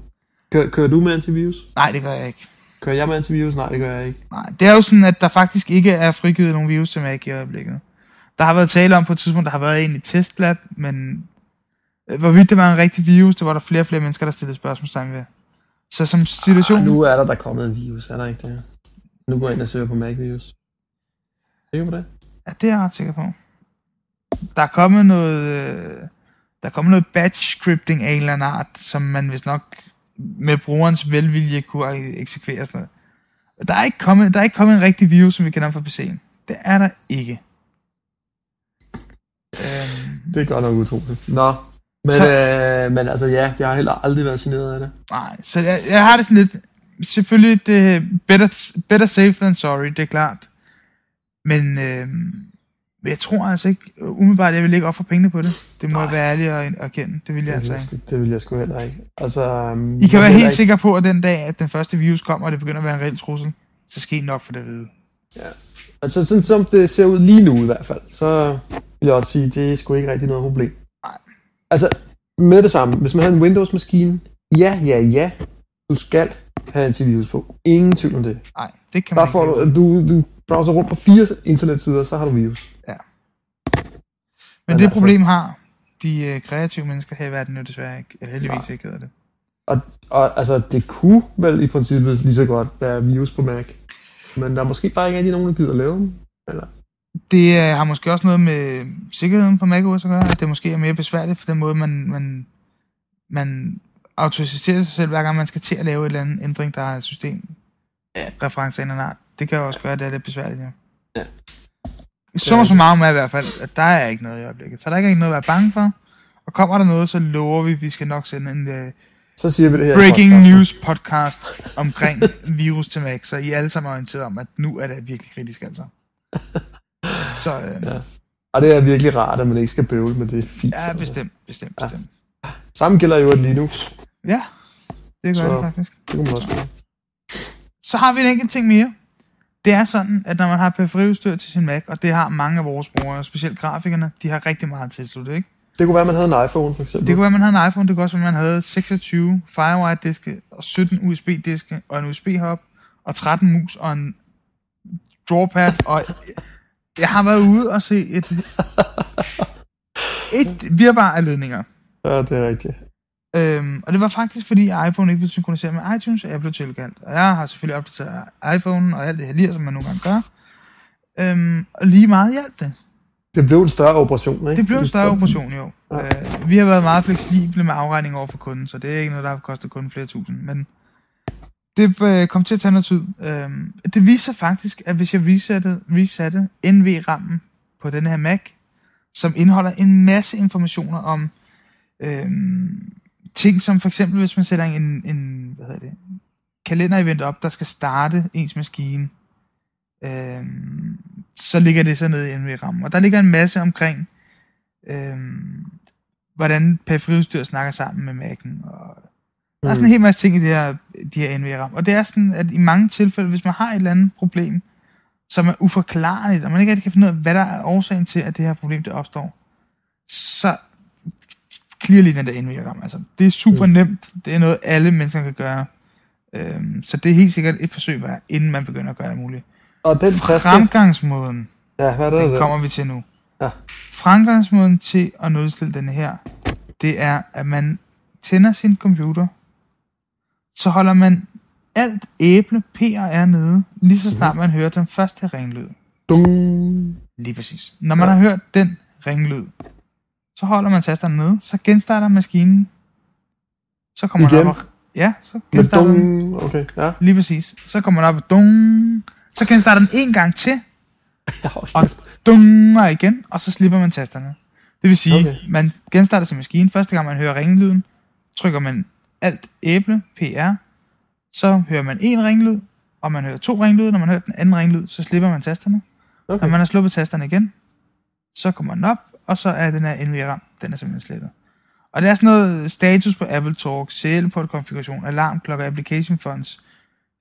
Kører, kører du med antivirus? Nej, det gør jeg ikke. Kører jeg med antivirus? Nej, det gør jeg ikke. Nej, det er jo sådan, at der faktisk ikke er frigivet nogen virus til Mac i øjeblikket. Der har været tale om på et tidspunkt, der har været en i testlab, men øh, hvorvidt det var en rigtig virus, det var der flere og flere mennesker, der stillede spørgsmålstegn ved. Så som situation... Ah, nu er der der kommet en virus, er der ikke det? Nu går jeg ind og søger på Mac-virus. Sikker på det? Ja, det er jeg ret sikker på. Der er kommet noget... Øh, der er kommet noget batch scripting af en eller anden art, som man vist nok med brugerens velvilje kunne eksekvere sådan noget. Der er ikke kommet, der er ikke kommet en rigtig virus, som vi kender fra PC'en. Det er der ikke. Øhm, det er godt nok utroligt. Nå, men, så, øh, men altså ja, jeg har heller aldrig været generet af det. Nej, så jeg, jeg har det sådan lidt... Selvfølgelig, det better, better safe than sorry, det er klart. Men øh, jeg tror altså ikke, umiddelbart, jeg vil ikke ofre pengene på det. Det må Nej. jeg være ærlig at erkende. Det vil jeg det altså ikke. Det vil jeg sgu heller ikke. Altså, um, I kan være helt ikke... sikre på, at den dag, at den første virus kommer, og det begynder at være en reel trussel, så skal I nok for det at vide. Ja. Altså sådan som det ser ud lige nu i hvert fald, så vil jeg også sige, det er sgu ikke rigtig noget problem. Nej. Altså, med det samme, hvis man har en Windows-maskine, ja, ja, ja, du skal have antivirus på. Ingen tvivl om det. Nej, det kan man Bare ikke. Du, du browser rundt på fire internetsider, så har du virus. Men, Men det altså, problem har de uh, kreative mennesker her i verden jo desværre ikke, eller heldigvis ikke hedder det. Og, og altså, det kunne vel i princippet lige så godt være virus på Mac. Men der er måske bare ikke rigtig nogen, der gider at lave dem. Eller? Det uh, har måske også noget med sikkerheden på OS at gøre, at det måske er mere besværligt for den måde, man, man, man autoriserer sig selv, hver gang man skal til at lave et eller andet ændring, der er system ja. referencer en art. Det kan jo også gøre, at det er lidt besværligt, ja. ja. Så så meget med i hvert fald, at der er ikke noget i øjeblikket. Så der er ikke noget at være bange for. Og kommer der noget, så lover vi, at vi skal nok sende en uh, så siger vi det her breaking podcast. news podcast omkring virus til Mac, så I alle sammen er orienteret om, at nu er det virkelig kritisk altså. <laughs> Så, uh, ja. Og det er virkelig rart, at man ikke skal bøvle med det fint. Ja, altså. bestemt, bestemt, bestemt. Ja. Samme gælder jo et Linux. Ja, det gør så det faktisk. Det kunne man også gøre. Så har vi en enkelt ting mere. Det er sådan, at når man har periferiudstyr til sin Mac, og det har mange af vores brugere, specielt grafikerne, de har rigtig meget tilsluttet, ikke? Det kunne være, at man havde en iPhone, for eksempel. Det kunne være, man havde en iPhone. Det kunne også være, at man havde 26 FireWire-diske, og 17 USB-diske, og en USB-hop, og 13 mus, og en drawpad, og jeg har været ude og se et, et virvar af ledninger. Ja, det er rigtigt. Øhm, og det var faktisk, fordi iPhone ikke ville synkronisere med iTunes, og jeg blev tilkaldt. Og jeg har selvfølgelig opdateret iPhone og alt det her lige, som man nogle gange gør. Øhm, og lige meget hjalp det. Det blev en større operation, ikke? Det blev en større operation, jo. Ja. Øh, vi har været meget fleksible med afregning over for kunden, så det er ikke noget, der har kostet kunden flere tusind. Men Det øh, kom til at tage noget tid. Øhm, det viser faktisk, at hvis jeg resatte, resatte NV-rammen på den her Mac, som indeholder en masse informationer om øhm, ting, som for eksempel, hvis man sætter en, en hvad hedder det, kalenderevent op, der skal starte ens maskine, øhm, så ligger det så nede i NV-rammen. Og der ligger en masse omkring, øhm, hvordan periferiudstyr snakker sammen med Mac'en, og der er sådan en hel masse ting i det her, de her NVRAM. Og det er sådan, at i mange tilfælde, hvis man har et eller andet problem, som er uforklarligt, og man ikke rigtig kan finde ud af, hvad der er årsagen til, at det her problem det opstår, så clear lige den der. Altså, det er super mm. nemt. Det er noget, alle mennesker kan gøre. Øhm, så det er helt sikkert et forsøg værd, inden man begynder at gøre det muligt. Og den taste... Fremgangsmåden, Ja, hvad er det? den der? kommer vi til nu. Ja. Fremgangsmåden til at nulstille den her, det er, at man tænder sin computer, så holder man alt æble, P og R nede, lige så snart man hører den første ringlyd. Dung. Lige præcis. Når man har hørt den ringlyd, så holder man tasterne nede, så genstarter maskinen. Så kommer den Igen? op og, Ja, så genstarter den. Okay, ja. Lige præcis. Så kommer den op og dung. Så genstarter den en gang til, <laughs> og dunger igen, og så slipper man tasterne. Det vil sige, Okay. man genstarter sin maskine. Første gang man hører ringlyden, trykker man alt æble, PR, så hører man en ringlyd, og man hører to ringlyde. Når man hører den anden ringlyd, så slipper man tasterne. Okay. Når man har sluppet tasterne igen, så kommer den op, og så er den her NVRAM, den er simpelthen slettet. Og det er sådan noget status på Apple Talk, CL-port konfiguration, alarmklokker, application fonts,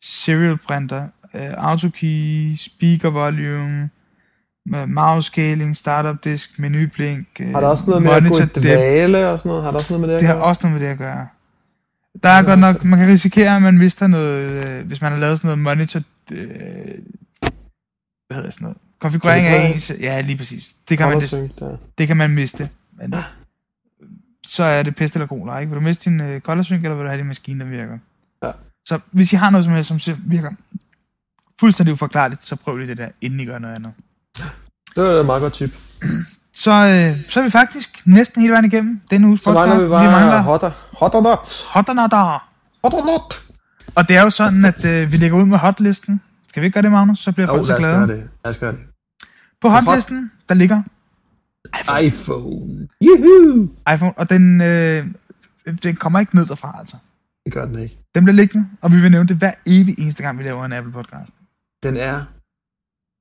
serial printer, øh, autokey, speaker volume, med mouse scaling, startup disk, menublink, øh, Har der også noget med at gå i dvale og sådan noget? Har der også noget med det at Det har gøre? også noget med det at gøre. Der er godt nok, man kan risikere, at man mister noget, øh, hvis man har lavet sådan noget monitor, øh, hvad hedder sådan noget, konfigurering af ens, ja lige præcis. Det kan, man, det, det kan man miste. Men så er det pest eller cola, ikke? Vil du miste din øh, color sync, eller vil du have din maskine, der virker? Ja. Så hvis I har noget som helst, som virker fuldstændig uforklarligt, så prøv lige det der, inden I gør noget andet. Det var et meget godt tip. Så, øh, så er vi faktisk næsten hele vejen igennem denne uges Så mangler podcast. vi bare vi mangler hotter. Hotter not. hot or not. Hotter not. Og det er jo sådan, at øh, vi lægger ud med hotlisten. Skal vi ikke gøre det, Magnus? Så bliver Jo, folk så lad os glade. gøre det. Lad os gøre det. På hotlisten, der ligger iPhone. Juhu. iPhone, og den, øh, den kommer ikke ned derfra, altså. Det gør den ikke. Den bliver liggende, og vi vil nævne det hver evig eneste gang, vi laver en Apple podcast. Den er...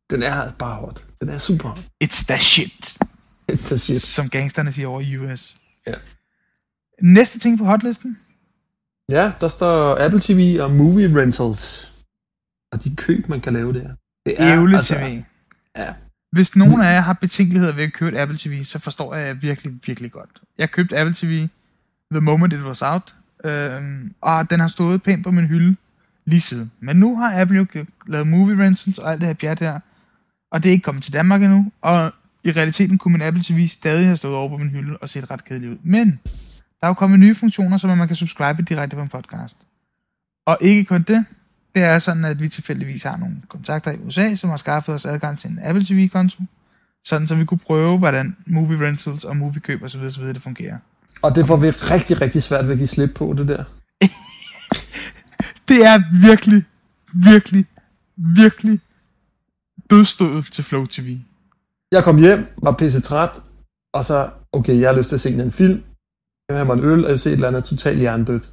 Den er bare hot. Den er super hot. It's the shit, It's the shit. som gangsterne siger over i US. Ja. Næste ting på hotlisten. Ja, der står Apple TV og Movie Rentals. Og de køb, man kan lave der. Det Ævle altså- TV. Ja. Hvis nogen af jer har betænkeligheder ved at købe et Apple TV, så forstår jeg virkelig, virkelig godt. Jeg købte Apple TV the moment it was out, øhm, og den har stået pænt på min hylde lige siden. Men nu har Apple jo lavet movie rentals og alt det her pjat her, og det er ikke kommet til Danmark endnu, og i realiteten kunne min Apple TV stadig have stået over på min hylde og set ret kedeligt ud. Men der er jo kommet nye funktioner, så man kan subscribe direkte på en podcast. Og ikke kun det, det er sådan, at vi tilfældigvis har nogle kontakter i USA, som har skaffet os adgang til en Apple TV-konto, sådan så vi kunne prøve, hvordan movie rentals og movie køb og så videre, så videre det fungerer. Og det får vi rigtig, rigtig svært ved at give slip på, det der. <laughs> Det er virkelig, virkelig, virkelig dødstødet til Flow TV. Jeg kom hjem, var pisse træt, og så, okay, jeg har lyst til at se en film. Jeg vil have mig en øl, og jeg vil se et eller andet totalt hjernedødt.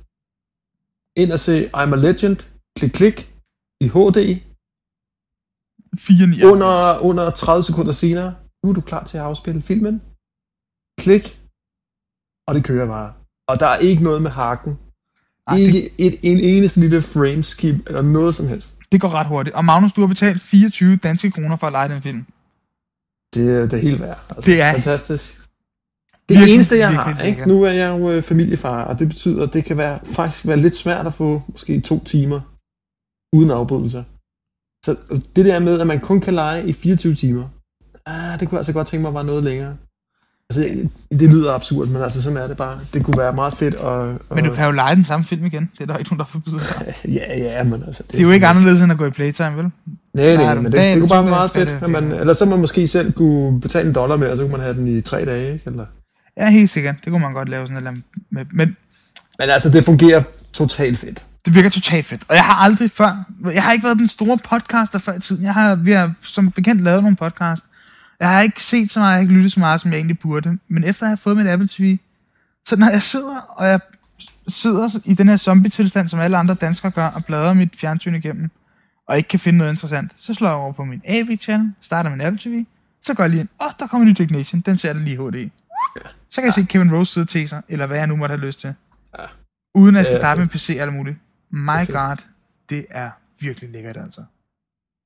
Ind og se I'm a Legend, klik klik, i HD, 4 under, under 30 sekunder senere, nu er du klar til at afspille filmen. Klik, og det kører bare. Og der er ikke noget med hakken. Det, Ikke et, en eneste lille frame skip, eller noget som helst. det går ret hurtigt. Og Magnus, du har betalt 24 danske kroner for at lege den film. Det, er- det er helt værd. Altså, Det er fantastisk. Det virkelig, eneste, jeg virkelig har, ikke? nu er jeg jo øh, familiefar, og det betyder, at det kan være, faktisk være lidt svært at få måske to timer uden afbrydelser. Så det der med, at man kun kan lege i 24 timer, ah, det kunne jeg altså godt tænke mig var noget længere. Altså, det lyder absurd, men altså sådan er det bare. Det kunne være meget fedt at... Men du kan jo lege den samme film igen. Det er der ikke nogen, der forbyder dig. <laughs> Ja, ja, men altså... Det er jo ikke anderledes end at gå i Playtime, vel? Nej, nej, men en dag det, det kunne bare være meget fedt. At man, eller så man måske selv kunne betale en dollar med, og så kunne man have den i tre dage, ikke? Eller... Ja, helt sikkert. Det kunne man godt lave sådan et eller andet med. Men Men altså, det fungerer totalt fedt. Det virker totalt fedt. Og jeg har aldrig før... Jeg har ikke været den store podcaster før i tiden. Jeg har, vi har som bekendt lavet nogle podcast. Jeg har ikke set så meget, jeg har ikke lyttet så meget, som jeg egentlig burde. Men efter at have fået mit Apple TV, så når jeg sidder, og jeg sidder i den her zombie-tilstand, som alle andre danskere gør, og bladrer mit fjernsyn igennem, og ikke kan finde noget interessant, så slår jeg over på min AV-channel, starter min Apple TV, så går jeg lige ind, åh, oh, der kommer en ny Dignation, den ser det lige HD. Så kan jeg se Kevin Rose sidde til sig, eller hvad jeg nu måtte have lyst til. Ja. Uden at jeg skal starte med en fedt. PC eller muligt. My er god, det er virkelig lækkert altså.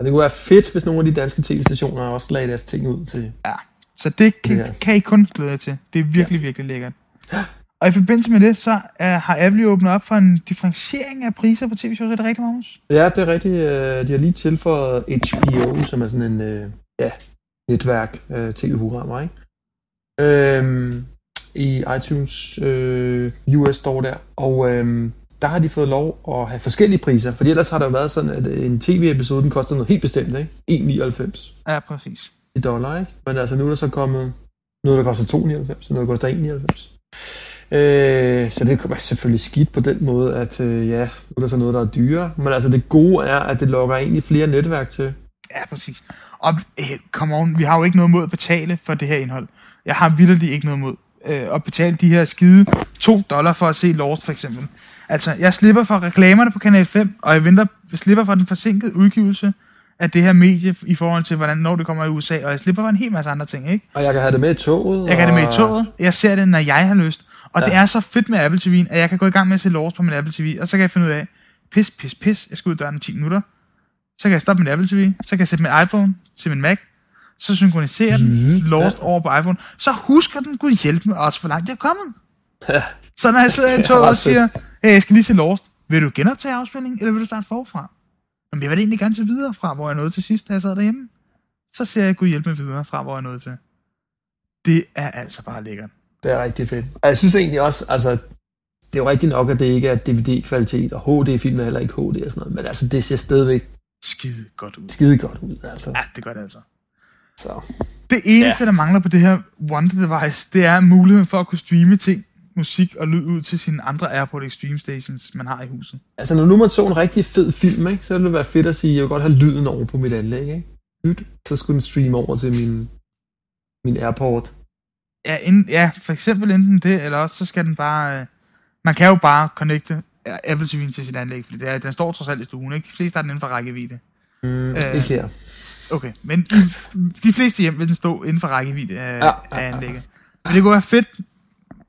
Og det kunne være fedt, hvis nogle af de danske tv-stationer også lagde deres ting ud til. Ja. Så det kan, Det er- kan I kun glæde jer til. Det er virkelig, ja. virkelig lækkert. Og i forbindelse med det, så uh, har Apple åbnet op for en differentiering af priser på tv-shows. Er det rigtigt, Magnus? Ja, det er rigtigt. øh, De har lige tilføjet HBO, som er sådan en øh, ja, netværk øh, tv-programmer, ikke? Øhm, I iTunes øh, US Store der. Og øhm, der har de fået lov at have forskellige priser, fordi ellers har der jo været sådan, at en tv-episode, den koster noget helt bestemt, ikke? 1,99 Ja, præcis. i dollar, ikke? Men altså nu er der så kommet noget, der koster 2,99, og noget, der koster 1,99. Øh, så det være selvfølgelig skidt på den måde, at øh, ja, nu er der så noget, der er dyrere. Men altså det gode er, at det lokker egentlig flere netværk til. Ja, præcis. Og eh, come on, vi har jo ikke noget mod at betale for det her indhold. Jeg har vidderligt ikke noget mod øh, at betale de her skide 2 dollar for at se Lost, for eksempel. Altså, jeg slipper for reklamerne på Kanal 5, og jeg venter, jeg slipper for den forsinkede udgivelse af det her medie i forhold til, hvordan når det kommer i USA, og jeg slipper for en hel masse andre ting, ikke? Og jeg kan have det med i toget. Jeg kan have det med i og- toget, jeg ser det, når jeg har lyst, og ja. Det er så fedt med Apple TV'en, at jeg kan gå i gang med at se Lost på min Apple TV, og så kan jeg finde ud af, pis, pis, pis, jeg skal ud af døren om 10 minutter, så kan jeg stoppe min Apple TV, så kan jeg sætte min iPhone til min Mac, så synkroniserer den Lost over på iPhone, så husker den, gud hjælp mig også, hvor langt jeg er kommet. Ja. Så når jeg sidder i toget og siger, hey, jeg skal lige se Lost, vil du genoptage afspilningen, eller vil du starte forfra? Jamen, jeg vil egentlig gerne til videre fra, hvor jeg nåede til sidst, da jeg sad derhjemme. Så ser jeg, gud hjælp mig videre fra, hvor jeg nåede til. Det er altså bare lækkert. Det er rigtig fedt. Og jeg synes egentlig også, altså, det er jo rigtigt nok, at det ikke er DVD-kvalitet, og HD-film er heller ikke HD og sådan noget, men altså, det ser stadigvæk Skide godt ud. skide godt ud, altså. Ja, det gør det altså. Så. Det eneste, ja. der mangler på det her Wonder Device, det er muligheden for at kunne streame ting, musik og lyd ud til sine andre Airport Extreme Stations, man har i huset. Altså, når nu man så en rigtig fed film, ikke, så ville det være fedt at sige, at jeg vil godt have lyden over på mit anlæg, ikke? Lyt, så skulle den streame over til min, min airport. Ja, ind, ja, for eksempel enten det, eller også så skal den bare... Øh, man kan jo bare connecte Apple TV'en til sit anlæg, fordi det er, den står trods alt i stuen, ikke? De fleste har den inden for rækkevidde. Mm, Øh. Ikke her. Okay, men de fleste hjem vil den stå inden for rækkevidde af, ja, Ja, af ja, ja. anlægget. Men det kunne være fedt,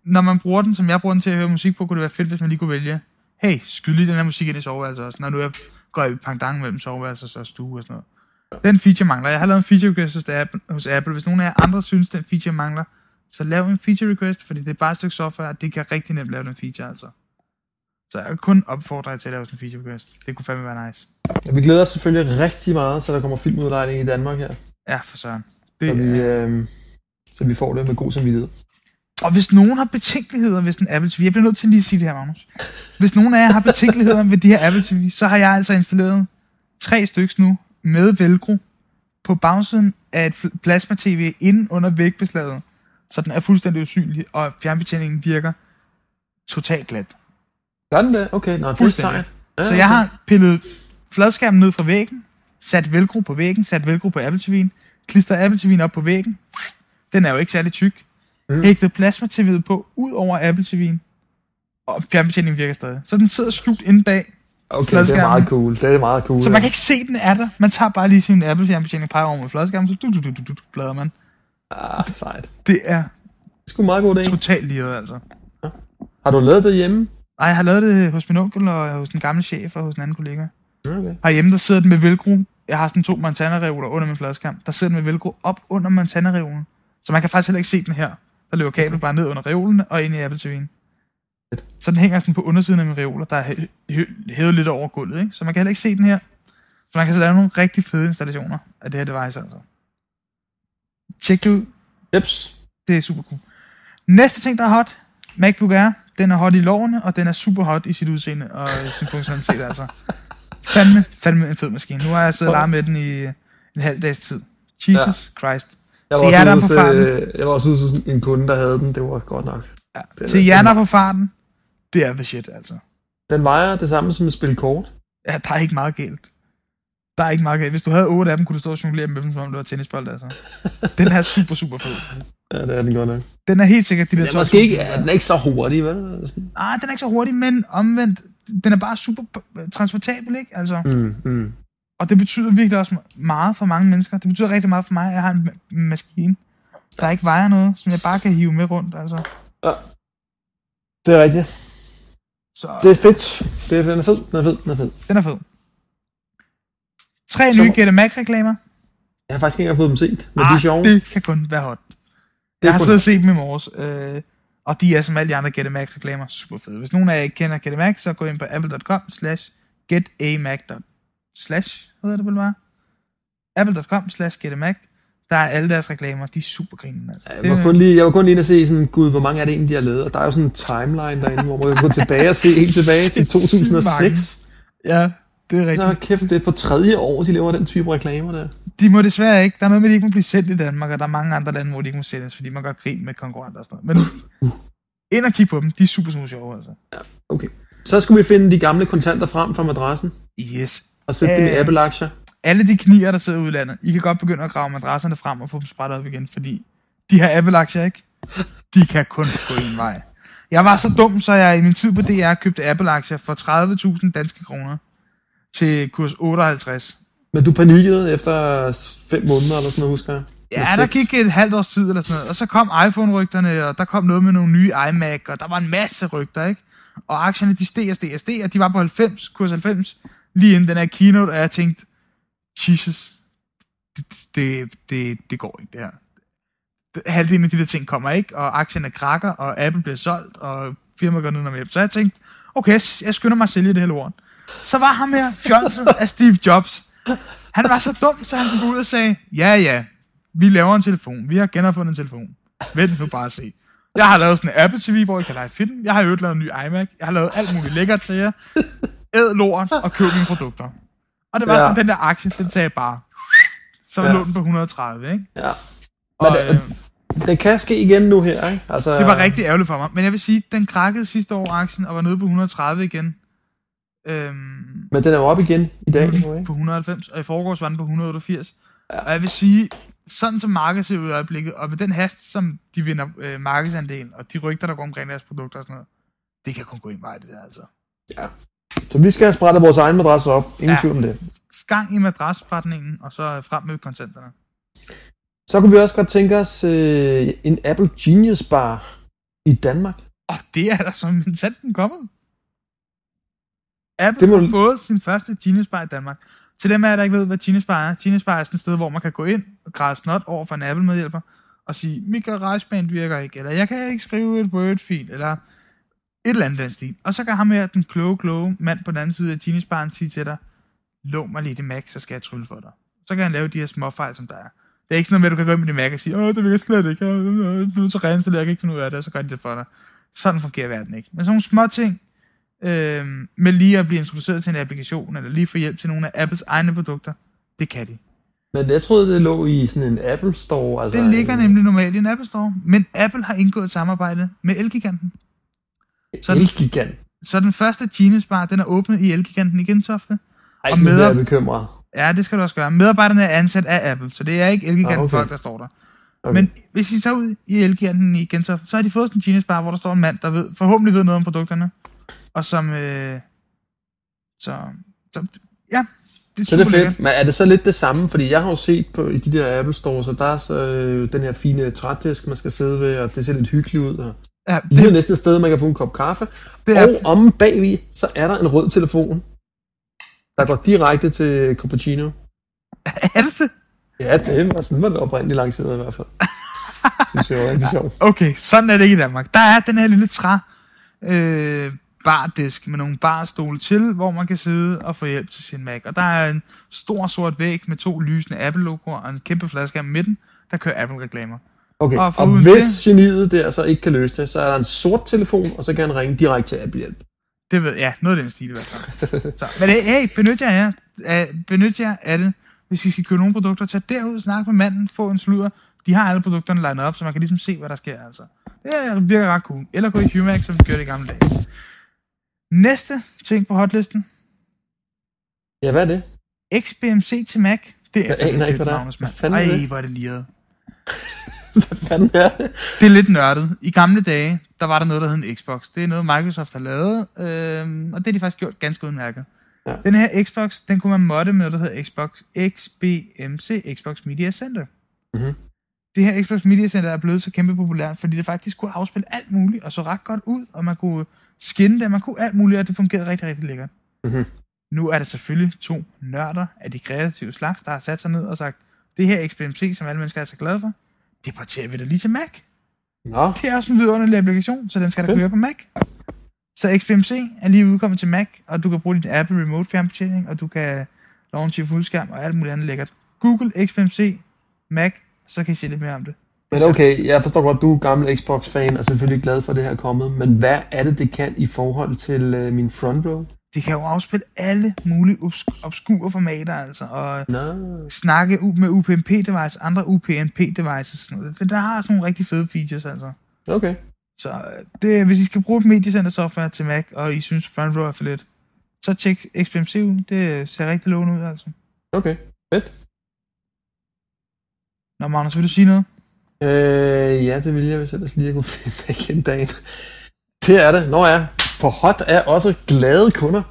når man bruger den, som jeg bruger den til at høre musik på, kunne det være fedt, hvis man lige kunne vælge, hey, skyd lige den her musik ind i soveværelset også, når nu jeg går i pangdang mellem soveværelset og stue og sådan noget. Den feature mangler. Jeg har lavet en feature request hos Apple. Hos Apple. Hvis nogen af jer andre synes, den feature mangler, så lav en feature request, fordi det er bare et stykke software, og det kan rigtig nemt lave den feature, altså. Så jeg kan kun opfordre jer til at lave sådan en feature request. Det kunne fandme være nice. Ja, vi glæder os selvfølgelig rigtig meget, så der kommer filmudlejning i Danmark her. Ja, for søren. Så Det, vi, er- øh, så vi får det med god samvittighed. Og hvis nogen har betænkeligheder ved sådan en Apple TV, jeg bliver nødt til lige at sige det her, Magnus. Hvis nogen af jer har betænkeligheder ved de her Apple TV, så har jeg altså installeret tre stykker nu med velcro på bagsiden af et plasma-tv inden under vægbeslaget, så den er fuldstændig usynlig, og fjernbetjeningen virker totalt glat. Gør den det? Okay, nå, det er sejt. Ja, Så jeg har pillet fladskærmen ned fra væggen, sat velcro på væggen, sat velcro på Apple TV'en, klistret Apple TV'en op på væggen. Den er jo ikke særlig tyk. Mm. Hægtet plasma-TV'et på, ud over Apple TV'en. Og fjernbetjeningen virker stadig. Så den sidder skjult inde bag. Okay, det er meget cool. Det er meget cool. Så ja. man kan ikke se, den er der. Man tager bare lige sin Apple fjernbetjening, peger over med fladskærmen, så du, du, du, du, du, bladrer man. Ah, sejt. Det er Det er sgu meget god idé. totalt liret, altså. Har du lavet det hjemme? Ej, jeg har lavet det hos min onkel og hos den gamle chef og hos en anden kollega. Okay. Herhjemme, der sidder den med velcro. Jeg har sådan to Montana-reoler under min fladskærm. Der sidder den med velcro op under Montana-reolen. Så man kan faktisk heller ikke se den her. Der løber kablet bare ned under reolen og ind i Apple TV'en. Så den hænger sådan på undersiden af mine reoler, der er hæ- hæ- hævet lidt over gulvet. Ikke? Så man kan heller ikke se den her. Så man kan så lave nogle rigtig fede installationer af det her device, altså. Tjek det ud. Jeps. Det er super cool. Næste ting, der er hot, MacBook Air. Den er hot i lårene, og den er super hot i sit udseende og sin funktionalitet, altså. Fandme, fandme en fed maskine. Nu har jeg siddet og leget med den i en halv dags tid. Jesus ja. Christ. Jeg Til var, er også på ude farten. hos, øh, jeg var også ude hos en kunde, der havde den. Det var godt nok. Ja. Det Til jer, der er på farten, det er the shit, altså. Den vejer det samme som et spil kort. Ja, der er ikke meget galt. Der er ikke meget galt. Hvis du havde otte af dem, kunne du stå og jonglere med dem, som om det var tennisbold, altså. <laughs> Den er super, super fed. Ja, det er den godt nok. Den er helt sikkert de Den er måske ikke, ja, den er ikke så hurtig, vel? Nej, den er ikke så hurtig, men omvendt, den er bare super transportabel, ikke? Altså, Mm, mm. Og det betyder virkelig også meget for mange mennesker. Det betyder rigtig meget for mig, at jeg har en ma- maskine, der ikke vejer noget, som jeg bare kan hive med rundt, altså. Det er rigtigt. Så Det er fedt. Det er, den er fed, den er fed, den er fed. den er fed. Tre Så- nye Get Mac-reklamer. Jeg har faktisk ikke engang fået dem set, men de er sjove. Ah, det kan kun være hot. Det Jeg har siddet og set dem i morges, øh, og de er som alle de andre Get Mac-reklamer super fede. Hvis nogen af jer ikke kender Get Mac, så gå ind på apple.com slash getamac. Slash, hedder det vel bare? apple.com slash getamac. Der er alle deres reklamer, de er super grinende. Altså. Jeg var, kun lige, jeg var kun lige inde og se sådan, gud, hvor mange er det egentlig, de har lavet? Og der er jo sådan en timeline derinde, hvor man kan gå tilbage og se helt <laughs> tilbage til Sindssygt 2006. Ja, det er rigtigt. Så kæft, det er på tredje år, de laver den type reklamer der. De må desværre ikke. Der er noget med, at de ikke må blive sendt i Danmark, og der er mange andre lande, hvor de ikke må sendes, fordi man gør grin med konkurrenter og sådan noget. Men ind og kig på dem. De er super, super sjove, altså. Okay. Så skulle vi finde de gamle kontanter frem fra madrassen, Yes. Og sætte dem i Øh. Apple-aktier. Alle de knier, der sidder ude i landet, I kan godt begynde at grave madrasserne frem og få dem spredt op igen, fordi de her Apple-aktier, ikke? De kan kun gå en vej. Jeg var så dum, så jeg i min tid på DR købte Apple-aktier for 30.000 danske kroner til kurs 58. Men du panikkede efter fem måneder, eller sådan noget, husker jeg? Ja, der gik et halvt års tid eller sådan noget, og så kom iPhone-rygterne, og der kom noget med nogle nye iMac, og der var en masse rygter, ikke? Og aktierne, de steg og steg og steg, og de var på 90, kurs 90, lige inden den her keynote, og jeg tænkte, Jesus, det, det, det, det går ikke, det her. Halvdelen af de der ting kommer ikke, og aktierne krakker, og Apple bliver solgt, og firmaet går ned med hjem. Så jeg tænkte, okay, jeg skynder mig at sælge det her lort. Så var ham her, fjolset af Steve Jobs. Han var så dum, så han gik ud og sagde, ja ja, vi laver en telefon. Vi har genopfundet en telefon. Vent nu bare at se. Jeg har lavet sådan en Apple TV, hvor I kan lege film. Jeg har jo lavet en ny iMac. Jeg har lavet alt muligt lækkert til jer. Æd lort og køb mine produkter. Og det var Ja. sådan, den der aktie, den sagde bare. Så Ja. lå den på 130, ikke? Ja. Og, Men det- øh, Det kan ske igen nu her, ikke? Altså, det var rigtig ærgerligt for mig. Men jeg vil sige, den krakkede sidste år aktien og var nede på 130 igen. Øhm, Men den er jo op igen i dag, nu ikke? på 190, og i forgårs var den på 188. Ja. Og jeg vil sige, sådan som markedet ser ud i øjeblikket, og med den hast, som de vinder øh, markedsandel, og de rygter, der går omkring deres produkter og sådan noget, det kan kun gå en vej, det der altså. Så vi skal have sprættet vores egen madras op. Ingen Ja. tvivl om det. Gang i madrassprætningen, og så frem med kontanterne. Så kunne vi også godt tænke os øh, en Apple Genius Bar i Danmark. Og det er der som en sanden kommet. Apple Det må har fået sin første Genius Bar i Danmark. Til dem af jer, der ikke ved, hvad Genius Bar er. Genius Bar er sådan et sted, hvor man kan gå ind og græde snot over for en Apple-medhjælper og sige, mit GarageBand virker ikke, eller jeg kan ikke skrive et Word-fil, eller et eller andet den stil. Og så kan ham her, den kloge, kloge mand på den anden side af Genius Baren, sige til dig, lån mig lige det Mac, så skal jeg trylle for dig. Så kan han lave de her små fejl, som der er. Det er ikke sådan noget med, at du kan gå ind med din Mac og sige, åh, det virker slet ikke, jeg er nødt til at reinstallere, jeg kan ikke finde ud af det, og så gør de det for dig. Sådan fungerer verden ikke. Men sådan nogle små ting, øh, med lige at blive introduceret til en applikation, eller lige få hjælp til nogle af Apples egne produkter, det kan de. Men jeg troede, det lå i sådan en Apple Store. Altså, Det ligger en- nemlig normalt i en Apple Store, men Apple har indgået et samarbejde med Elgiganten. Sådan- Elgigant. Så den første Genius Bar, den er åbnet i Elgiganten i Gentofte. Ej, Og medar- jeg bekymret. Ja, det skal du også gøre. Medarbejderne er ansat af Apple, så det er ikke Elgiganten Ah, okay. folk, der står der. Okay. Men hvis I tager ud i Elgiganten i Gentofte, så har de fået sådan en Genius Bar, hvor der står en mand, der ved, forhåbentlig ved noget om produkterne, og som... Øh, så, så, ja, det er Så det er lækkert. fedt. Men er det så lidt det samme? Fordi jeg har jo set på i de der Apple Store, så der er så øh, den her fine trædisk, man skal sidde ved, og det ser lidt hyggeligt ud. Og Ja, det, næsten et sted, man kan få en kop kaffe. det er, Og om bagved, så er der en rød telefon, der går direkte til cappuccino. er det det? Ja, det var sådan, var det oprindeligt lanceret i hvert fald. synes jeg var rigtig sjovt. Okay, sådan er det ikke i Danmark. Der er den her lille træ øh, bardisk med nogle barstole til, hvor man kan sidde og få hjælp til sin Mac. Og der er en stor sort væg med to lysende Apple-logoer og en kæmpe flaske i midten, der kører Apple-reklamer. Okay, Og og, hvis geniet der så ikke kan løse det, så er der en sort telefon, og så kan han ringe direkte til Apple Hjælp. Det ved ja, noget af den stil i hvert fald. Så, men hey, benyt jer af, af, benyt jer af det. Hvis I skal købe nogle produkter, tag derud, snak med manden, få en sludder. De har alle produkterne legnet op, så man kan ligesom se, hvad der sker. Altså. Det virker ret cool. Eller gå i Humax, som vi gjorde det i gamle dage. Næste ting på hotlisten. Ja, hvad er det? XBMC til Mac. Det er Jeg aner ikke, hvad der er. Magnus, Ej, det? hvor er det liret. Hvad fanden er det? Det er lidt nørdet. I gamle dage, der var der noget, der hed en Xbox. Det er noget, Microsoft har lavet, øhm, og det har de faktisk gjort ganske udmærket. Ja. Den her Xbox, den kunne man modde med noget, der hedder Xbox XBMC, Xbox Media Center. Mhm. Det her Xbox Media Center er blevet så kæmpe populært, fordi det faktisk kunne afspille alt muligt, og så ret godt ud, og man kunne skinne det, man kunne alt muligt, og det fungerede rigtig, rigtig lækkert. Mhm. Nu er der selvfølgelig to nørder af de kreative slags, der har sat sig ned og sagt, det her XBMC, som alle mennesker er så glade for, det porterer vi da lige til Mac. Nå, Det er også en vidunderlig applikation, så den skal da køre på Mac. Så XBMC er lige udkommet til Mac, og du kan bruge din Apple Remote fjernbetjening, og du kan launche fuldskærm og alt muligt andet lækkert. Google XBMC Mac, så kan I se lidt mere om det. men okay, jeg forstår godt, du er gammel Xbox-fan, og selvfølgelig glad for, at det her er kommet. Men hvad er det, det kan i forhold til øh, min front row? Det kan jo afspille alle mulige obs- obskure formater, altså, og Nå, snakke med UPnP-device, andre UPnP-devices, sådan noget. Det der har sådan nogle rigtig fede features, altså. okay. Så øh, det, hvis I skal bruge mediecenter software til Mac, og I synes Front Row er for lidt, så tjek XBMC ud. Det ser rigtig lovende ud, altså. Okay, fedt. Nå, Magnus, vil du sige noget? Øh, ja, det ville jeg, hvis ellers lige jeg kunne <laughs> finde væk en dag. Det er det. Nå ja, på hot er også glade kunder.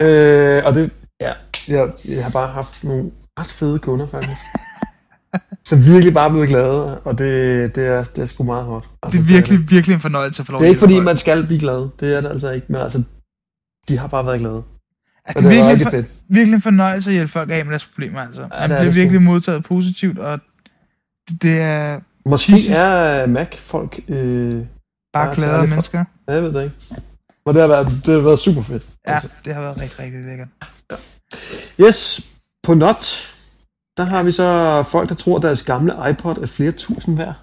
Øh, og det, ja, jeg, jeg har bare haft nogle ret fede kunder, faktisk. <laughs> Som virkelig bare er blevet glade, og det, det, er, det er sgu meget hot. Altså, Det er virkelig, virkelig en fornøjelse at få lov Det er ikke fordi, man skal blive glad. Det er det altså ikke, men altså, de har bare været glade. Altså, det det er virkelig, en fedt. for, virkelig en fornøjelse at hjælpe folk af med deres problemer, altså. Man det er bliver det sgu. virkelig modtaget positivt, og det, det er Måske Jesus. er Mac-folk... Øh, bare Bare glade for- mennesker. Ja, jeg ved det ikke. Men det har været, det har været super fedt. Ja, det har været rigtig, rigtig lækkert. Yes, på Not, der har vi så folk, der tror, at deres gamle iPod er flere tusind værd.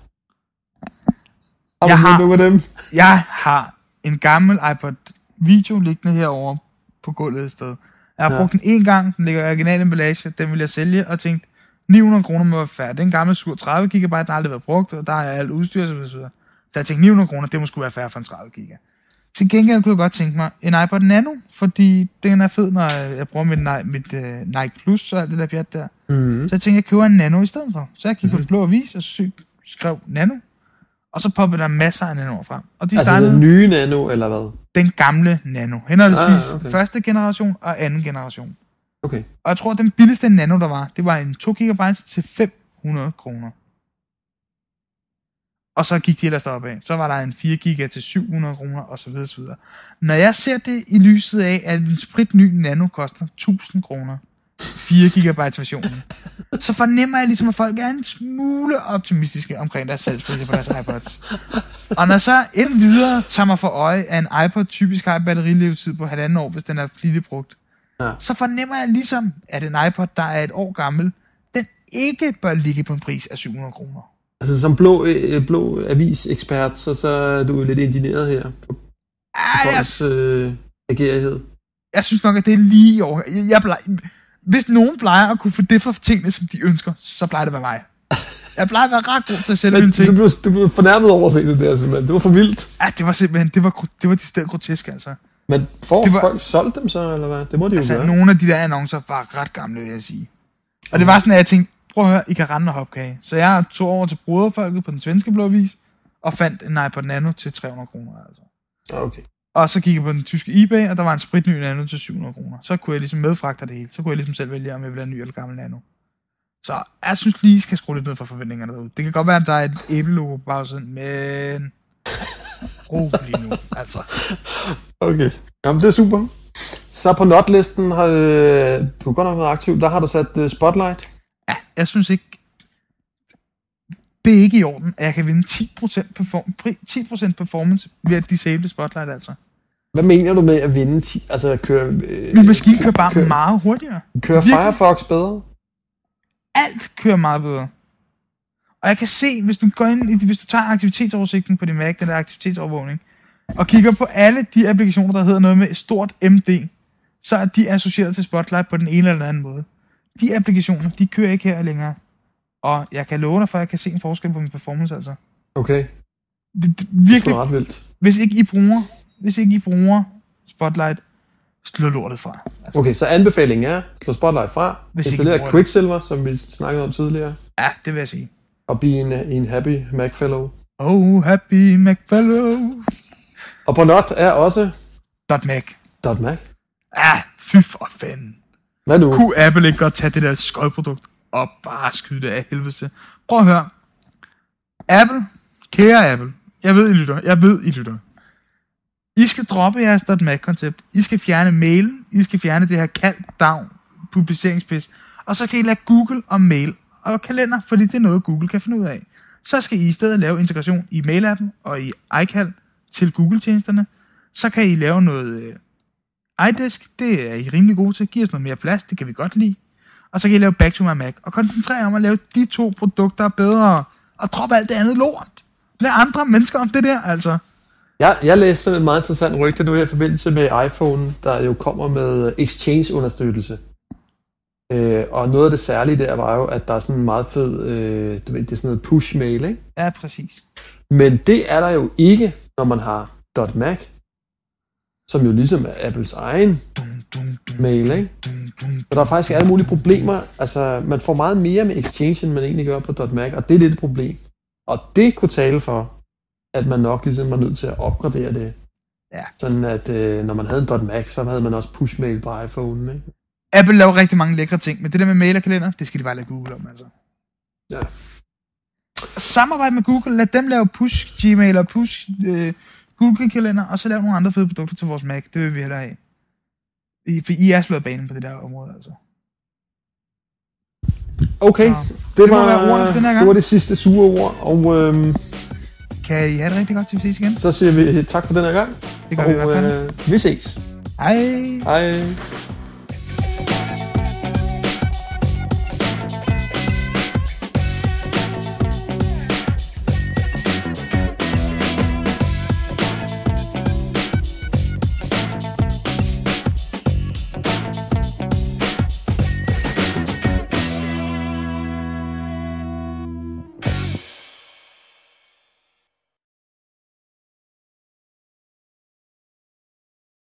Har Jeg har- nogle af dem? Jeg har en gammel iPod video liggende herovre på gulvet et sted. Jeg har Ja. brugt den en gang, den ligger i original emballage, den vil jeg sælge, og tænkte, 900 kroner må være færdig. Det er en gammel sur 30 GB, den har aldrig været brugt, og der er alt udstyr så videre. Så jeg tænkte, 900 kroner, det må sgu være færre for en 30 GB. Til gengæld kunne jeg godt tænke mig en iPod Nano, fordi den er fed, når jeg bruger mit, mit uh, Nike Plus og alt det der pjat der. Mm. Så jeg tænkte, jeg køber en Nano i stedet for. Så jeg gik på den blå avis og sy- skrev Nano, og så poppede der masser af Nanoer frem. Og de Altså startede den nye Nano, eller hvad? den gamle Nano. Henholdsvis Ah, okay. første generation og anden generation. Okay. Og jeg tror, at den billigste Nano, der var, det var en 2 GB til 500 kroner. Og så gik de ellers deroppe af. Så var der en 4 GB til 700 kroner, og så videre, så videre. Når jeg ser det i lyset af, at en spritny Nano koster 1000 kroner, 4 GB versionen, så fornemmer jeg ligesom, at folk er en smule optimistiske omkring deres salgspriser på deres iPods. Og når så videre tager mig for øje, at en iPod typisk har en batterilevetid på halvanden år, hvis den er flittigt brugt, Ja. så fornemmer jeg ligesom, at en iPod, der er et år gammel, den ikke bør ligge på en pris af 700 kroner. Altså som blå, øh, blå avisekspert, så, så er du lidt indineret her på Ej, jeg, folks øh, agerighed. jeg synes nok, at det er lige i år. Jeg, jeg plejer, hvis nogen plejer at kunne få det for tingene, som de ønsker, så plejer det at være mig. Jeg plejer at være ret god til at sælge mine ting. du blev, du blev fornærmet over at se det der, simpelthen. Det var for vildt. Ja, det var simpelthen, det var, det var de stedet grotesk, altså. Men får Det var- folk solgt dem så, eller hvad? Det må de jo Altså, gøre. nogle af de der annoncer var ret gamle, vil jeg sige. Og det var sådan, at jeg tænkte, prøv at høre, I kan rende og hopkage. Så jeg tog over til broderfolket på den svenske blåvis, og fandt en iPod Nano til 300 kroner, altså. Okay. Og så gik jeg på den tyske eBay, og der var en spritny Nano til 700 kroner. Så kunne jeg ligesom medfragte det hele. Så kunne jeg ligesom selv vælge, om jeg ville have en ny eller gammel Nano. Så jeg synes lige, I skal skrue lidt ned for forventningerne derude. Det kan godt være, at der er et æblelogo på bagsiden, men... Rolig nu, altså. Okay. Jamen, det er super. Så på notlisten har øh, du godt nok været aktiv. Der har du sat øh, Spotlight. Jeg synes ikke... Det er ikke i orden, at jeg kan vinde 10%, perform- pri- 10% performance ved at disable Spotlight, altså. Hvad mener du med at vinde 10? Altså at køre... Øh, Min maskine kører bare kører, meget hurtigere. kører. Firefox bedre? alt kører meget bedre. Og jeg kan se, hvis du går ind, i- hvis du tager aktivitetsoversigten på din Mac, den der aktivitetsovervågning, og kigger på alle de applikationer, der hedder noget med stort MD, så er de associeret til Spotlight på den ene eller den anden måde. De applikationer, de kører ikke her længere. Og jeg kan love dig for, at jeg kan se en forskel på min performance, altså. Okay. Det, det, Det virkelig, sgu ret vildt. hvis ikke I bruger, hvis ikke I bruger Spotlight, slå lortet fra. Altså, Okay, så anbefalingen er, slå Spotlight fra, Hvis installere det. Quicksilver, som vi snakkede om tidligere, ja, det vil jeg sige. og blive en, en happy Mac fellow. Oh, happy McFellow. Og på not er også Dot Mac. .Mac. Ja, fy for fanden. Hvad nu? Kunne Apple ikke godt tage det der skodprodukt og bare skyde det af helvede til? Prøv at høre. Apple, kære Apple, jeg ved, I lytter, jeg ved, I lytter. I skal droppe jeres .Mac-koncept. I skal fjerne mailen. I skal fjerne det her kald down publiceringspis. Og så kan I lade Google og mail og kalender, fordi det er noget, Google kan finde ud af. Så skal I i stedet lave integration i mailappen og i iCal til Google-tjenesterne. Så kan I lave noget øh, iDisk, det er I rimelig gode til. Giv os noget mere plads, det kan vi godt lide. Og så kan I lave Back to my Mac, og koncentrere jer om at lave de to produkter bedre, og droppe alt det andet lort. Lad andre mennesker om det der, altså. Jeg, jeg læste sådan en meget interessant rygte nu her i forbindelse med iPhone, der jo kommer med Exchange-understøttelse. Øh, og noget af det særlige der var jo, at der er sådan en meget fed, øh, du ved, det er sådan noget push-mail, ikke? Ja, præcis. Men det er der jo ikke, når man har .Mac, som jo ligesom er Apples egen mail, ikke? Og der er faktisk alle mulige problemer. Altså, man får meget mere med Exchange, end man egentlig gør på .Mac, og det er lidt et problem. Og det kunne tale for, at man nok ligesom var nødt til at opgradere det. Ja. Sådan at øh, når man havde en .Mac, så havde man også push-mail på iPhone, ikke? Apple laver rigtig mange lækre ting, men det der med mail og kalender, det skal de bare lade Google om, altså. Ja. Samarbejde med Google, lad dem lave push Gmail og push øh, Google kalender, og så lave nogle andre fede produkter til vores Mac. Det vil vi hellere have. I, for I er slået banen på det der område, altså. Okay, Så, det, det var, for den her gang. det var det sidste sure ord, og øhm, Kan I have det rigtig godt til vi ses igen? så siger vi tak for den her gang, Det gør vi i hvert og fald. øh, vi ses. Hej! Hej.